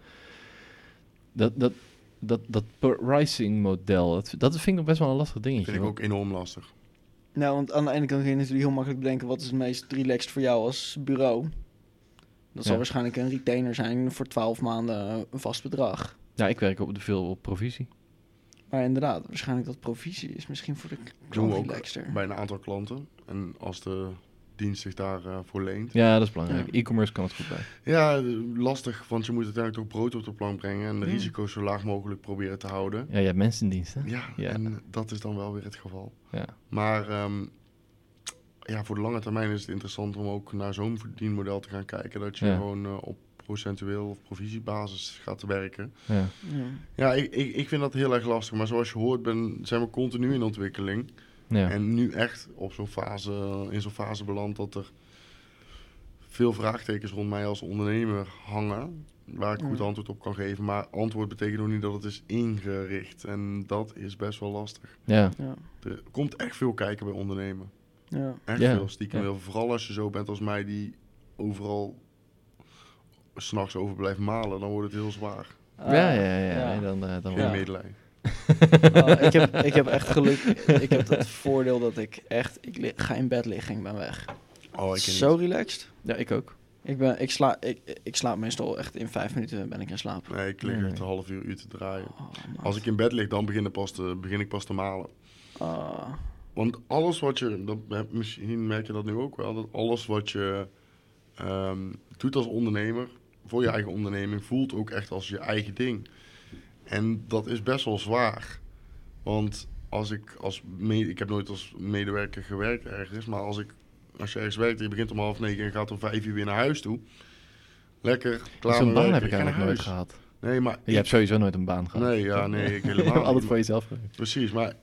Speaker 1: Dat, dat, dat, dat pricing model, dat, dat vind ik nog best wel een lastig dingetje.
Speaker 3: vind ik ook enorm lastig.
Speaker 2: Nou, want aan de ene kant kun je natuurlijk heel makkelijk bedenken... wat is het meest relaxed voor jou als bureau. Dat zal
Speaker 1: Ja.
Speaker 2: waarschijnlijk een retainer zijn voor 12 maanden een vast bedrag.
Speaker 1: Ja, ik werk op, veel op provisie.
Speaker 2: Maar inderdaad, waarschijnlijk dat provisie is misschien voor de klant relaxter.
Speaker 3: bij een aantal klanten. En als de dienst zich daarvoor voor leent.
Speaker 1: Ja, dat is belangrijk.
Speaker 2: Ja.
Speaker 1: E-commerce kan het goed bij.
Speaker 3: Ja, eh, lastig, want je moet uiteindelijk toch brood op de plank brengen. En de
Speaker 2: Ja.
Speaker 3: risico's zo laag mogelijk proberen te houden.
Speaker 1: Ja, je hebt mensen in dienst, hè?
Speaker 3: Ja,
Speaker 1: Ja.
Speaker 3: en dat is dan wel weer het geval.
Speaker 1: Ja.
Speaker 3: Maar ehm, ja, voor de lange termijn is het interessant om ook naar zo'n verdienmodel te gaan kijken. Dat je
Speaker 1: Ja.
Speaker 3: gewoon eh, op procentueel of provisiebasis gaat werken.
Speaker 1: Ja.
Speaker 2: Ja.
Speaker 3: Ja, ik, ik, ik vind dat heel erg lastig. Maar zoals je hoort ben, zijn we continu in ontwikkeling.
Speaker 1: Ja.
Speaker 3: En nu echt op zo'n fase, in zo'n fase beland dat er veel vraagtekens rond mij als ondernemer hangen. Waar ik goed antwoord op kan geven. Maar antwoord betekent nog niet dat het is ingericht. En dat is best wel lastig.
Speaker 1: ja.
Speaker 2: Ja.
Speaker 3: Er komt echt veel kijken bij ondernemen.
Speaker 2: Ja.
Speaker 3: Echt
Speaker 1: Ja,
Speaker 3: veel stiekem.
Speaker 1: ja.
Speaker 3: heel veel. Vooral als je zo bent als mij die overal s'nachts over blijft malen, dan wordt het heel zwaar.
Speaker 2: Ah,
Speaker 1: ja, ja, ja. dan, eh, dan
Speaker 3: Geen
Speaker 2: Ja.
Speaker 3: medelijden.
Speaker 2: Oh, ik, heb, ik heb echt geluk. Ik heb het voordeel dat ik echt... Ik ga in bed liggen, ik ben weg.
Speaker 3: Oh, ik
Speaker 2: Zo relaxed.
Speaker 1: Ja, ik ook.
Speaker 2: Ik, ben, ik, sla, ik, ik slaap meestal echt in vijf minuten ben ik in slaap.
Speaker 3: Nee, ik lig echt een half uur, uur te draaien.
Speaker 2: Oh.
Speaker 3: Als ik in bed lig, dan begin, ik pas te, begin ik pas te malen.
Speaker 2: Ah,
Speaker 3: Want alles wat je, dat, misschien merk je dat nu ook wel, dat alles wat je ehm, doet als ondernemer, voor je eigen onderneming, voelt ook echt als je eigen ding. En dat is best wel zwaar. Want als ik als, me- ik heb nooit als medewerker gewerkt ergens, maar als ik, als je ergens werkt je begint om half negen en gaat om vijf uur weer naar huis toe, lekker, klaar
Speaker 1: Zo'n baan heb ik eigenlijk nooit gehad.
Speaker 3: Nee, maar
Speaker 1: Je
Speaker 3: ik-
Speaker 1: hebt sowieso nooit een baan gehad.
Speaker 3: Nee, ja, nee, ik helemaal
Speaker 1: altijd voor jezelf gewerkt.
Speaker 3: Precies, maar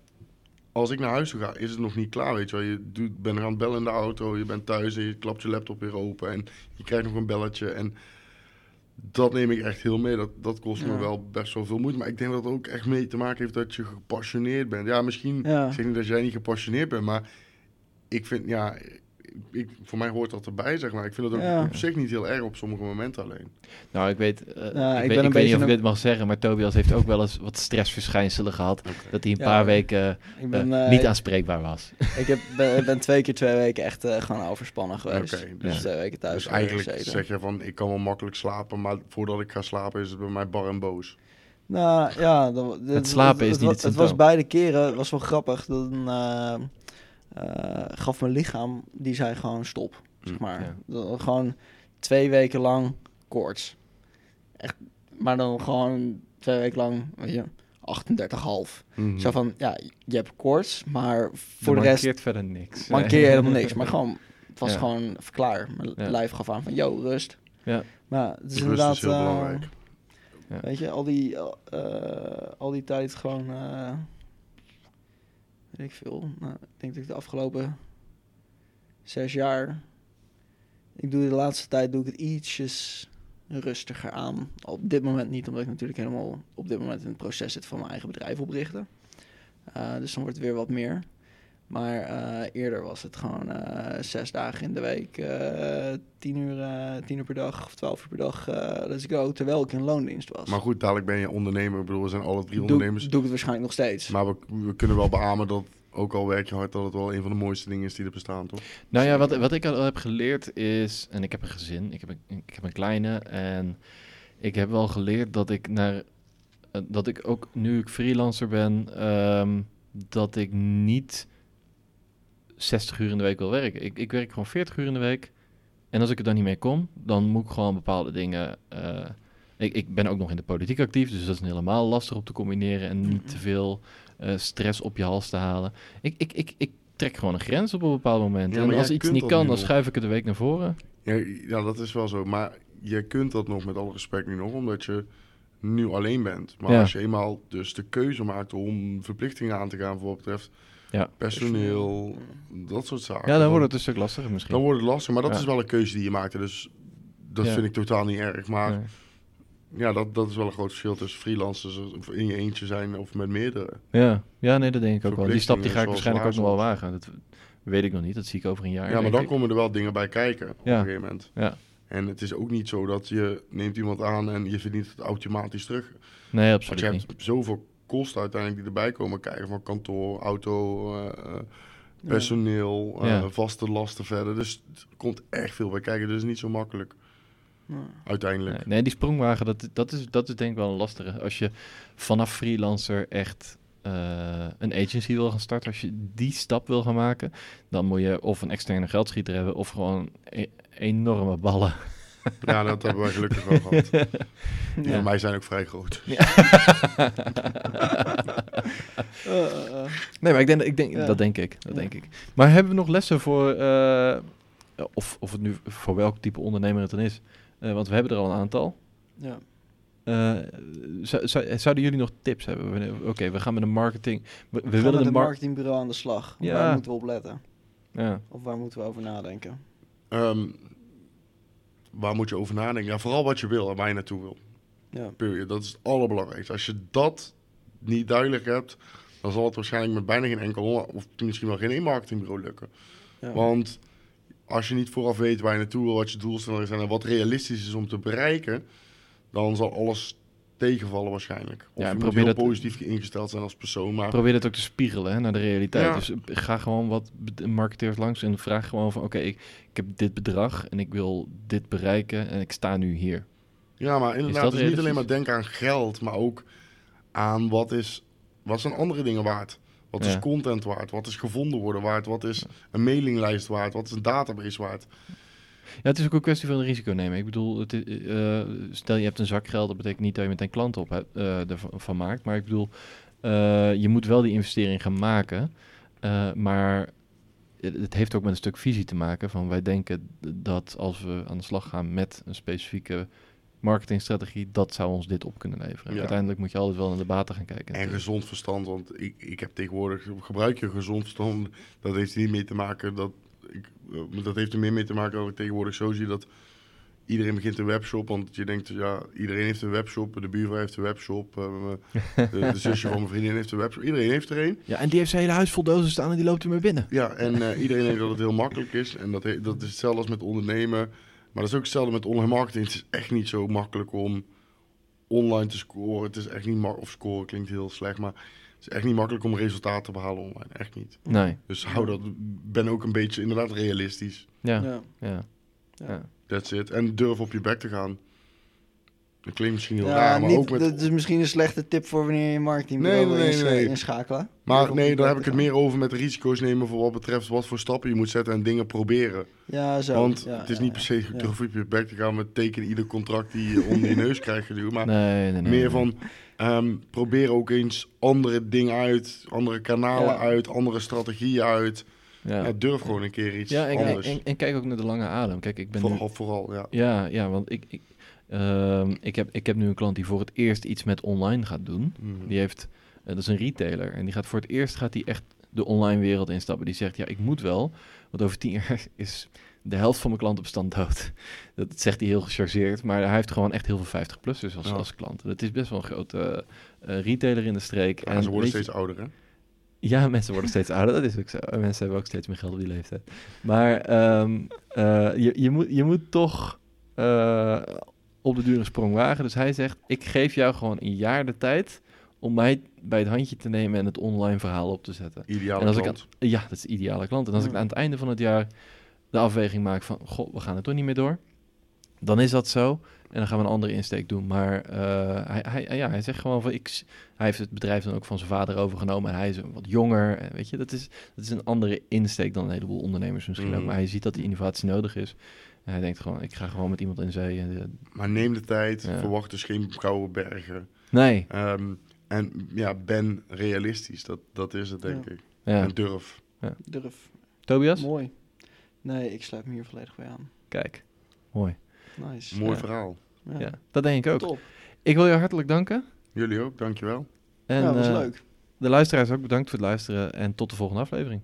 Speaker 3: als ik naar huis toe ga, is het nog niet klaar, weet je wel. Je doet, bent aan het bellen in de auto, je bent thuis en je klapt je laptop weer open en je krijgt nog een belletje. En dat neem ik echt heel mee. Dat, dat kost me
Speaker 2: Ja.
Speaker 3: wel best wel veel moeite. Maar ik denk dat het ook echt mee te maken heeft dat je gepassioneerd bent. Ja, misschien,
Speaker 2: Ja.
Speaker 3: ik zeg niet dat jij niet gepassioneerd bent, maar ik vind, ja, ik, voor mij hoort dat erbij, zeg maar. Ik vind het ook
Speaker 2: Ja.
Speaker 3: op zich niet heel erg op sommige momenten alleen.
Speaker 1: Nou, ik weet, eh, ik,
Speaker 2: ik
Speaker 1: weet,
Speaker 2: ben
Speaker 1: ik weet niet of ik
Speaker 2: een-
Speaker 1: dit mag zeggen, maar Tobias heeft ook wel eens wat stressverschijnselen gehad. Dat hij een
Speaker 2: Ja,
Speaker 1: paar weken
Speaker 2: ben,
Speaker 1: eh,
Speaker 2: eh,
Speaker 1: niet aanspreekbaar was.
Speaker 2: Ik heb, ben, ben twee keer twee weken echt eh, gewoon overspannen geweest.
Speaker 3: Oké,
Speaker 2: dus
Speaker 1: dus-
Speaker 2: twee weken thuis
Speaker 3: Dus eigenlijk
Speaker 2: gezeten.
Speaker 3: zeg je van, ik kan wel makkelijk slapen, maar voordat ik ga slapen is het bij mij bar en boos.
Speaker 2: Nou ja, dan, dit-
Speaker 1: slapen is
Speaker 2: het,
Speaker 1: niet het
Speaker 2: Het was beide keren, het was wel grappig. Dan eh, gaf mijn lichaam, die zei gewoon stop. Zeg
Speaker 3: Hm,
Speaker 2: maar.
Speaker 1: ja.
Speaker 2: Dan Gewoon twee weken lang koorts. Echt, maar dan gewoon twee weken lang, weet je, 38,5.
Speaker 3: Mhm.
Speaker 2: Zo van, ja, je hebt koorts, maar voor de rest
Speaker 1: mankeert verder niks.
Speaker 2: mankeer je helemaal niks. Maar gewoon, het was
Speaker 1: Ja.
Speaker 2: gewoon klaar. Mijn
Speaker 1: Ja.
Speaker 2: lijf gaf aan van, yo, rust.
Speaker 1: Ja.
Speaker 2: Maar het is
Speaker 3: Rust
Speaker 2: inderdaad...
Speaker 3: is heel
Speaker 2: eh,
Speaker 3: belangrijk.
Speaker 1: Ja.
Speaker 2: Weet je, al die, eh, al die tijd gewoon... weet ik veel. Nou, ik denk dat ik de afgelopen zes jaar... Ik doe de laatste tijd doe ik het ietsjes rustiger aan. Op dit moment niet, omdat ik natuurlijk helemaal op dit moment in het proces zit van mijn eigen bedrijf oprichten. Eh, dus dan wordt het weer wat meer. Maar eh, eerder was het gewoon eh, zes dagen in de week, eh, tien, uur, eh, tien uur per dag of twaalf uur per dag, eh, let's go, terwijl ik in loondienst was.
Speaker 3: Maar goed, dadelijk ben je ondernemer. Ik bedoel, we zijn alle drie
Speaker 2: doe,
Speaker 3: ondernemers.
Speaker 2: doe ik het waarschijnlijk nog steeds.
Speaker 3: Maar we, we kunnen wel beamen dat, ook al werk je hard, dat het wel een van de mooiste dingen is die er bestaan, toch?
Speaker 1: Nou ja, wat, wat ik al heb geleerd is, en ik heb een gezin, ik heb een, ik heb een kleine, en ik heb wel geleerd dat ik naar, dat ik ook nu ik freelancer ben, ehm, dat ik niet 60 uur in de week wil werken. Ik, ik werk gewoon 40 uur in de week. En als ik er dan niet mee kom, dan moet ik gewoon bepaalde dingen. eh, ik, ik ben ook nog in de politiek actief, dus dat is helemaal lastig om te combineren en niet
Speaker 2: Mhm.
Speaker 1: te veel eh, stress op je hals te halen. Ik, ik, ik, ik trek gewoon een grens op een bepaald moment.
Speaker 3: Ja,
Speaker 1: en als iets niet kan, dan schuif ik het de week naar voren.
Speaker 3: Ja, ja, dat is wel zo. Maar je kunt dat nog met alle respect nu nog, omdat je nu alleen bent. Maar
Speaker 1: Ja.
Speaker 3: als je eenmaal dus de keuze maakt om verplichtingen aan te gaan voor wat betreft
Speaker 1: Ja.
Speaker 3: personeel, dat soort zaken.
Speaker 1: Ja, dan wordt het een stuk lastiger misschien.
Speaker 3: dan wordt het lastig. Maar dat
Speaker 1: Ja.
Speaker 3: is wel een keuze die je maakte. Dus dat
Speaker 1: Ja.
Speaker 3: vind ik totaal niet erg. Maar
Speaker 1: Nee.
Speaker 3: ja, dat, dat is wel een groot verschil tussen freelancers of in je eentje zijn of met meerdere.
Speaker 1: Ja. ja, nee, dat denk ik ook wel. Die stap die ga ik waarschijnlijk ook nog wel wagen. Dat weet ik nog niet, dat zie ik over een jaar.
Speaker 3: Ja, maar dan
Speaker 1: ik.
Speaker 3: komen er wel dingen bij kijken op
Speaker 1: Ja.
Speaker 3: een gegeven moment.
Speaker 1: Ja.
Speaker 3: En het is ook niet zo dat je neemt iemand aan en je verdient het automatisch terug.
Speaker 1: Nee,
Speaker 3: Want
Speaker 1: absoluut
Speaker 3: je
Speaker 1: niet.
Speaker 3: hebt zoveel kosten uiteindelijk die erbij komen kijken. Van kantoor, auto, eh, eh, personeel, eh,
Speaker 1: Ja.
Speaker 3: vaste lasten verder. Dus er komt echt veel bij kijken. Dus niet zo makkelijk
Speaker 2: Ja.
Speaker 3: uiteindelijk.
Speaker 1: Nee, nee, die sprongwagen, dat, dat, is, dat is denk ik wel een lastige. Als je vanaf freelancer echt eh, een agency wil gaan starten, als je die stap wil gaan maken, dan moet je of een externe geldschieter hebben of gewoon e- enorme ballen.
Speaker 3: Ja, dat hebben wij gelukkig wel gehad. Die
Speaker 2: Ja.
Speaker 3: van mij zijn ook vrij groot.
Speaker 1: Nee, maar ik denk, ik denk,
Speaker 2: Ja.
Speaker 1: dat denk ik. Dat
Speaker 2: Ja.
Speaker 1: denk ik. Maar hebben we nog lessen voor, eh, of, of het nu voor welk type ondernemer het dan is? Eh, want we hebben er al een aantal.
Speaker 2: ja.
Speaker 1: Eh, zou- zou- zouden jullie nog tips hebben? Oké, we gaan met de marketing. We, we
Speaker 2: We
Speaker 1: willen
Speaker 2: het
Speaker 1: markt.
Speaker 2: marketingbureau aan de slag.
Speaker 1: Ja.
Speaker 2: Waar moeten we op letten?
Speaker 1: Ja.
Speaker 2: Of waar moeten we over nadenken?
Speaker 3: Ehm, waar moet je over nadenken? Ja, vooral wat je wil en waar je naartoe wil.
Speaker 2: Ja.
Speaker 3: Period. Dat is het allerbelangrijkste. Als je dat niet duidelijk hebt, dan zal het waarschijnlijk met bijna geen enkel, of misschien wel geen één marketingbureau lukken.
Speaker 2: Ja.
Speaker 3: Want als je niet vooraf weet waar je naartoe wil, wat je doelstellingen zijn en wat realistisch is om te bereiken, dan zal alles tegenvallen waarschijnlijk. Of
Speaker 1: Ja,
Speaker 3: je moet
Speaker 1: probeer
Speaker 3: heel
Speaker 1: dat-
Speaker 3: positief ingesteld zijn als persoon, maar
Speaker 1: Probeer het ook te spiegelen hè, naar de realiteit.
Speaker 3: Ja.
Speaker 1: Dus eh, ga gewoon wat marketeers langs en vraag gewoon van... oké, ik, ik heb dit bedrag en ik wil dit bereiken en ik sta nu hier.
Speaker 3: Ja, maar inderdaad, is niet alleen maar denken aan geld, maar ook aan wat is, wat zijn andere dingen waard. Wat
Speaker 1: Ja.
Speaker 3: is content waard? Wat is gevonden worden waard? Wat is een mailinglijst waard? Wat is een database waard?
Speaker 1: Ja, het is ook een kwestie van risico nemen. Ik bedoel, het, eh, stel je hebt een zak geld, dat betekent niet dat je meteen klanten op hebt, eh, ervan van maakt. Maar ik bedoel, eh, je moet wel die investering gaan maken. Maar het, heeft ook met een stuk visie te maken. Van wij denken dat als we aan de slag gaan met een specifieke marketingstrategie, dat zou ons dit op kunnen leveren.
Speaker 3: Ja.
Speaker 1: Uiteindelijk moet je altijd wel naar de baten gaan kijken.
Speaker 3: En
Speaker 1: natuurlijk.
Speaker 3: gezond verstand, want ik, ik heb tegenwoordig, gebruik je gezond verstand, dat heeft niet mee te maken dat, ik, eh, dat heeft er meer mee te maken dat ik tegenwoordig zo zie dat iedereen begint een webshop, want je denkt, ja, iedereen heeft een webshop, de buurvrouw heeft een webshop, eh, de, de zusje van mijn vriendin heeft een webshop, iedereen heeft er een.
Speaker 1: Ja, en die heeft zijn hele huis vol dozen staan en die loopt er mee binnen.
Speaker 3: Ja, en eh, iedereen denkt dat het heel makkelijk is. En dat, dat is hetzelfde als met ondernemen. Maar dat is ook hetzelfde met online marketing. Het is echt niet zo makkelijk om online te scoren. Het is echt niet makkelijk. Of scoren klinkt heel slecht, maar is echt niet makkelijk om resultaten te behalen online. Echt niet.
Speaker 1: Nee,
Speaker 3: Dus hou dat. Ben ook een beetje inderdaad realistisch.
Speaker 1: ja,
Speaker 2: Ja.
Speaker 1: ja.
Speaker 2: Ja.
Speaker 3: That's it. En durf op je bek te gaan. Dat klinkt misschien heel
Speaker 2: Ja,
Speaker 3: raar, maar
Speaker 2: niet,
Speaker 3: ook met.
Speaker 2: dat is misschien een slechte tip voor wanneer je marketingbureau
Speaker 3: Nee,
Speaker 2: wil
Speaker 3: nee, nee, nee.
Speaker 2: inschakelen.
Speaker 3: Maar nee, daar heb ik het meer over met risico's nemen voor wat betreft wat voor stappen je moet zetten en dingen proberen.
Speaker 2: Ja, zo.
Speaker 3: Want
Speaker 2: Ja,
Speaker 3: het is
Speaker 2: ja,
Speaker 3: niet
Speaker 2: ja.
Speaker 3: per se
Speaker 2: Ja.
Speaker 3: durf op je bek te gaan met tekenen ieder contract die je onder je neus krijgt geduwd. Maar
Speaker 1: Nee, nee, nee.
Speaker 3: meer
Speaker 1: nee.
Speaker 3: van ehm, probeer ook eens andere dingen uit, andere kanalen
Speaker 2: Ja.
Speaker 3: uit, andere strategieën uit.
Speaker 1: Ja,
Speaker 3: Ja, durf gewoon een keer iets
Speaker 1: ja en, en,
Speaker 3: anders.
Speaker 1: en, en kijk ook naar de lange adem. Kijk, ik ben nu...
Speaker 3: vooral, vooral, ja.
Speaker 1: Ja, ja, want ik, ik, ehm, ik, heb, ik heb nu een klant die voor het eerst iets met online gaat doen.
Speaker 3: Mhm.
Speaker 1: Die heeft, eh, dat is een retailer. En die gaat voor het eerst gaat die echt de online wereld instappen. Die zegt, ja, ik moet wel. Want over tien jaar is de helft van mijn klantenbestand dood. Dat zegt hij heel gechargeerd. Maar hij heeft gewoon echt heel veel 50-plussers als,
Speaker 3: Ja.
Speaker 1: als klant. Dat is best wel een grote eh, retailer in de streek.
Speaker 3: Ja, ze worden
Speaker 1: je-
Speaker 3: steeds ouder, hè?
Speaker 1: ja, mensen worden steeds ouder, dat is ook zo. En Mensen hebben ook steeds meer geld op die leeftijd. Maar ehm, eh, je, je, moet, je moet toch eh, op de dure sprong wagen. Dus hij zegt, ik geef jou gewoon een jaar de tijd om mij bij het handje te nemen en het online verhaal op te zetten.
Speaker 3: Ideale
Speaker 1: en als
Speaker 3: klant.
Speaker 1: ik aan, ja, dat is de ideale klant. En als ik aan het einde van het jaar de afweging maak van, goh, we gaan er toch niet meer door. Dan is dat zo. En dan gaan we een andere insteek doen. Maar eh, hij, hij, ja, hij zegt gewoon van, ik, hij heeft het bedrijf dan ook van zijn vader overgenomen. En hij is wat jonger. En weet je, dat is, dat is een andere insteek dan een heleboel ondernemers misschien ook.
Speaker 3: Mhm.
Speaker 1: Maar hij ziet dat die innovatie nodig is. En hij denkt gewoon, ik ga gewoon met iemand in zee. En, eh,
Speaker 3: Maar neem de tijd,
Speaker 1: Ja.
Speaker 3: verwacht dus geen gouden bergen.
Speaker 1: nee,
Speaker 3: Ehm, en ja, ben realistisch. Dat, dat is het, denk
Speaker 2: Ja.
Speaker 3: ik.
Speaker 1: ja.
Speaker 3: En durf.
Speaker 2: Durf.
Speaker 1: Tobias?
Speaker 2: Mooi. Nee, ik sluit me hier volledig bij aan.
Speaker 1: Kijk, mooi.
Speaker 2: Nice.
Speaker 3: Mooi
Speaker 1: Ja.
Speaker 3: verhaal.
Speaker 2: Ja.
Speaker 1: Ja, dat denk ik ook.
Speaker 2: Top.
Speaker 1: Ik wil je hartelijk danken.
Speaker 3: Jullie ook, dankjewel.
Speaker 1: En
Speaker 2: ja, dat was
Speaker 1: eh,
Speaker 2: leuk.
Speaker 1: de luisteraars ook bedankt voor het luisteren. En tot de volgende aflevering.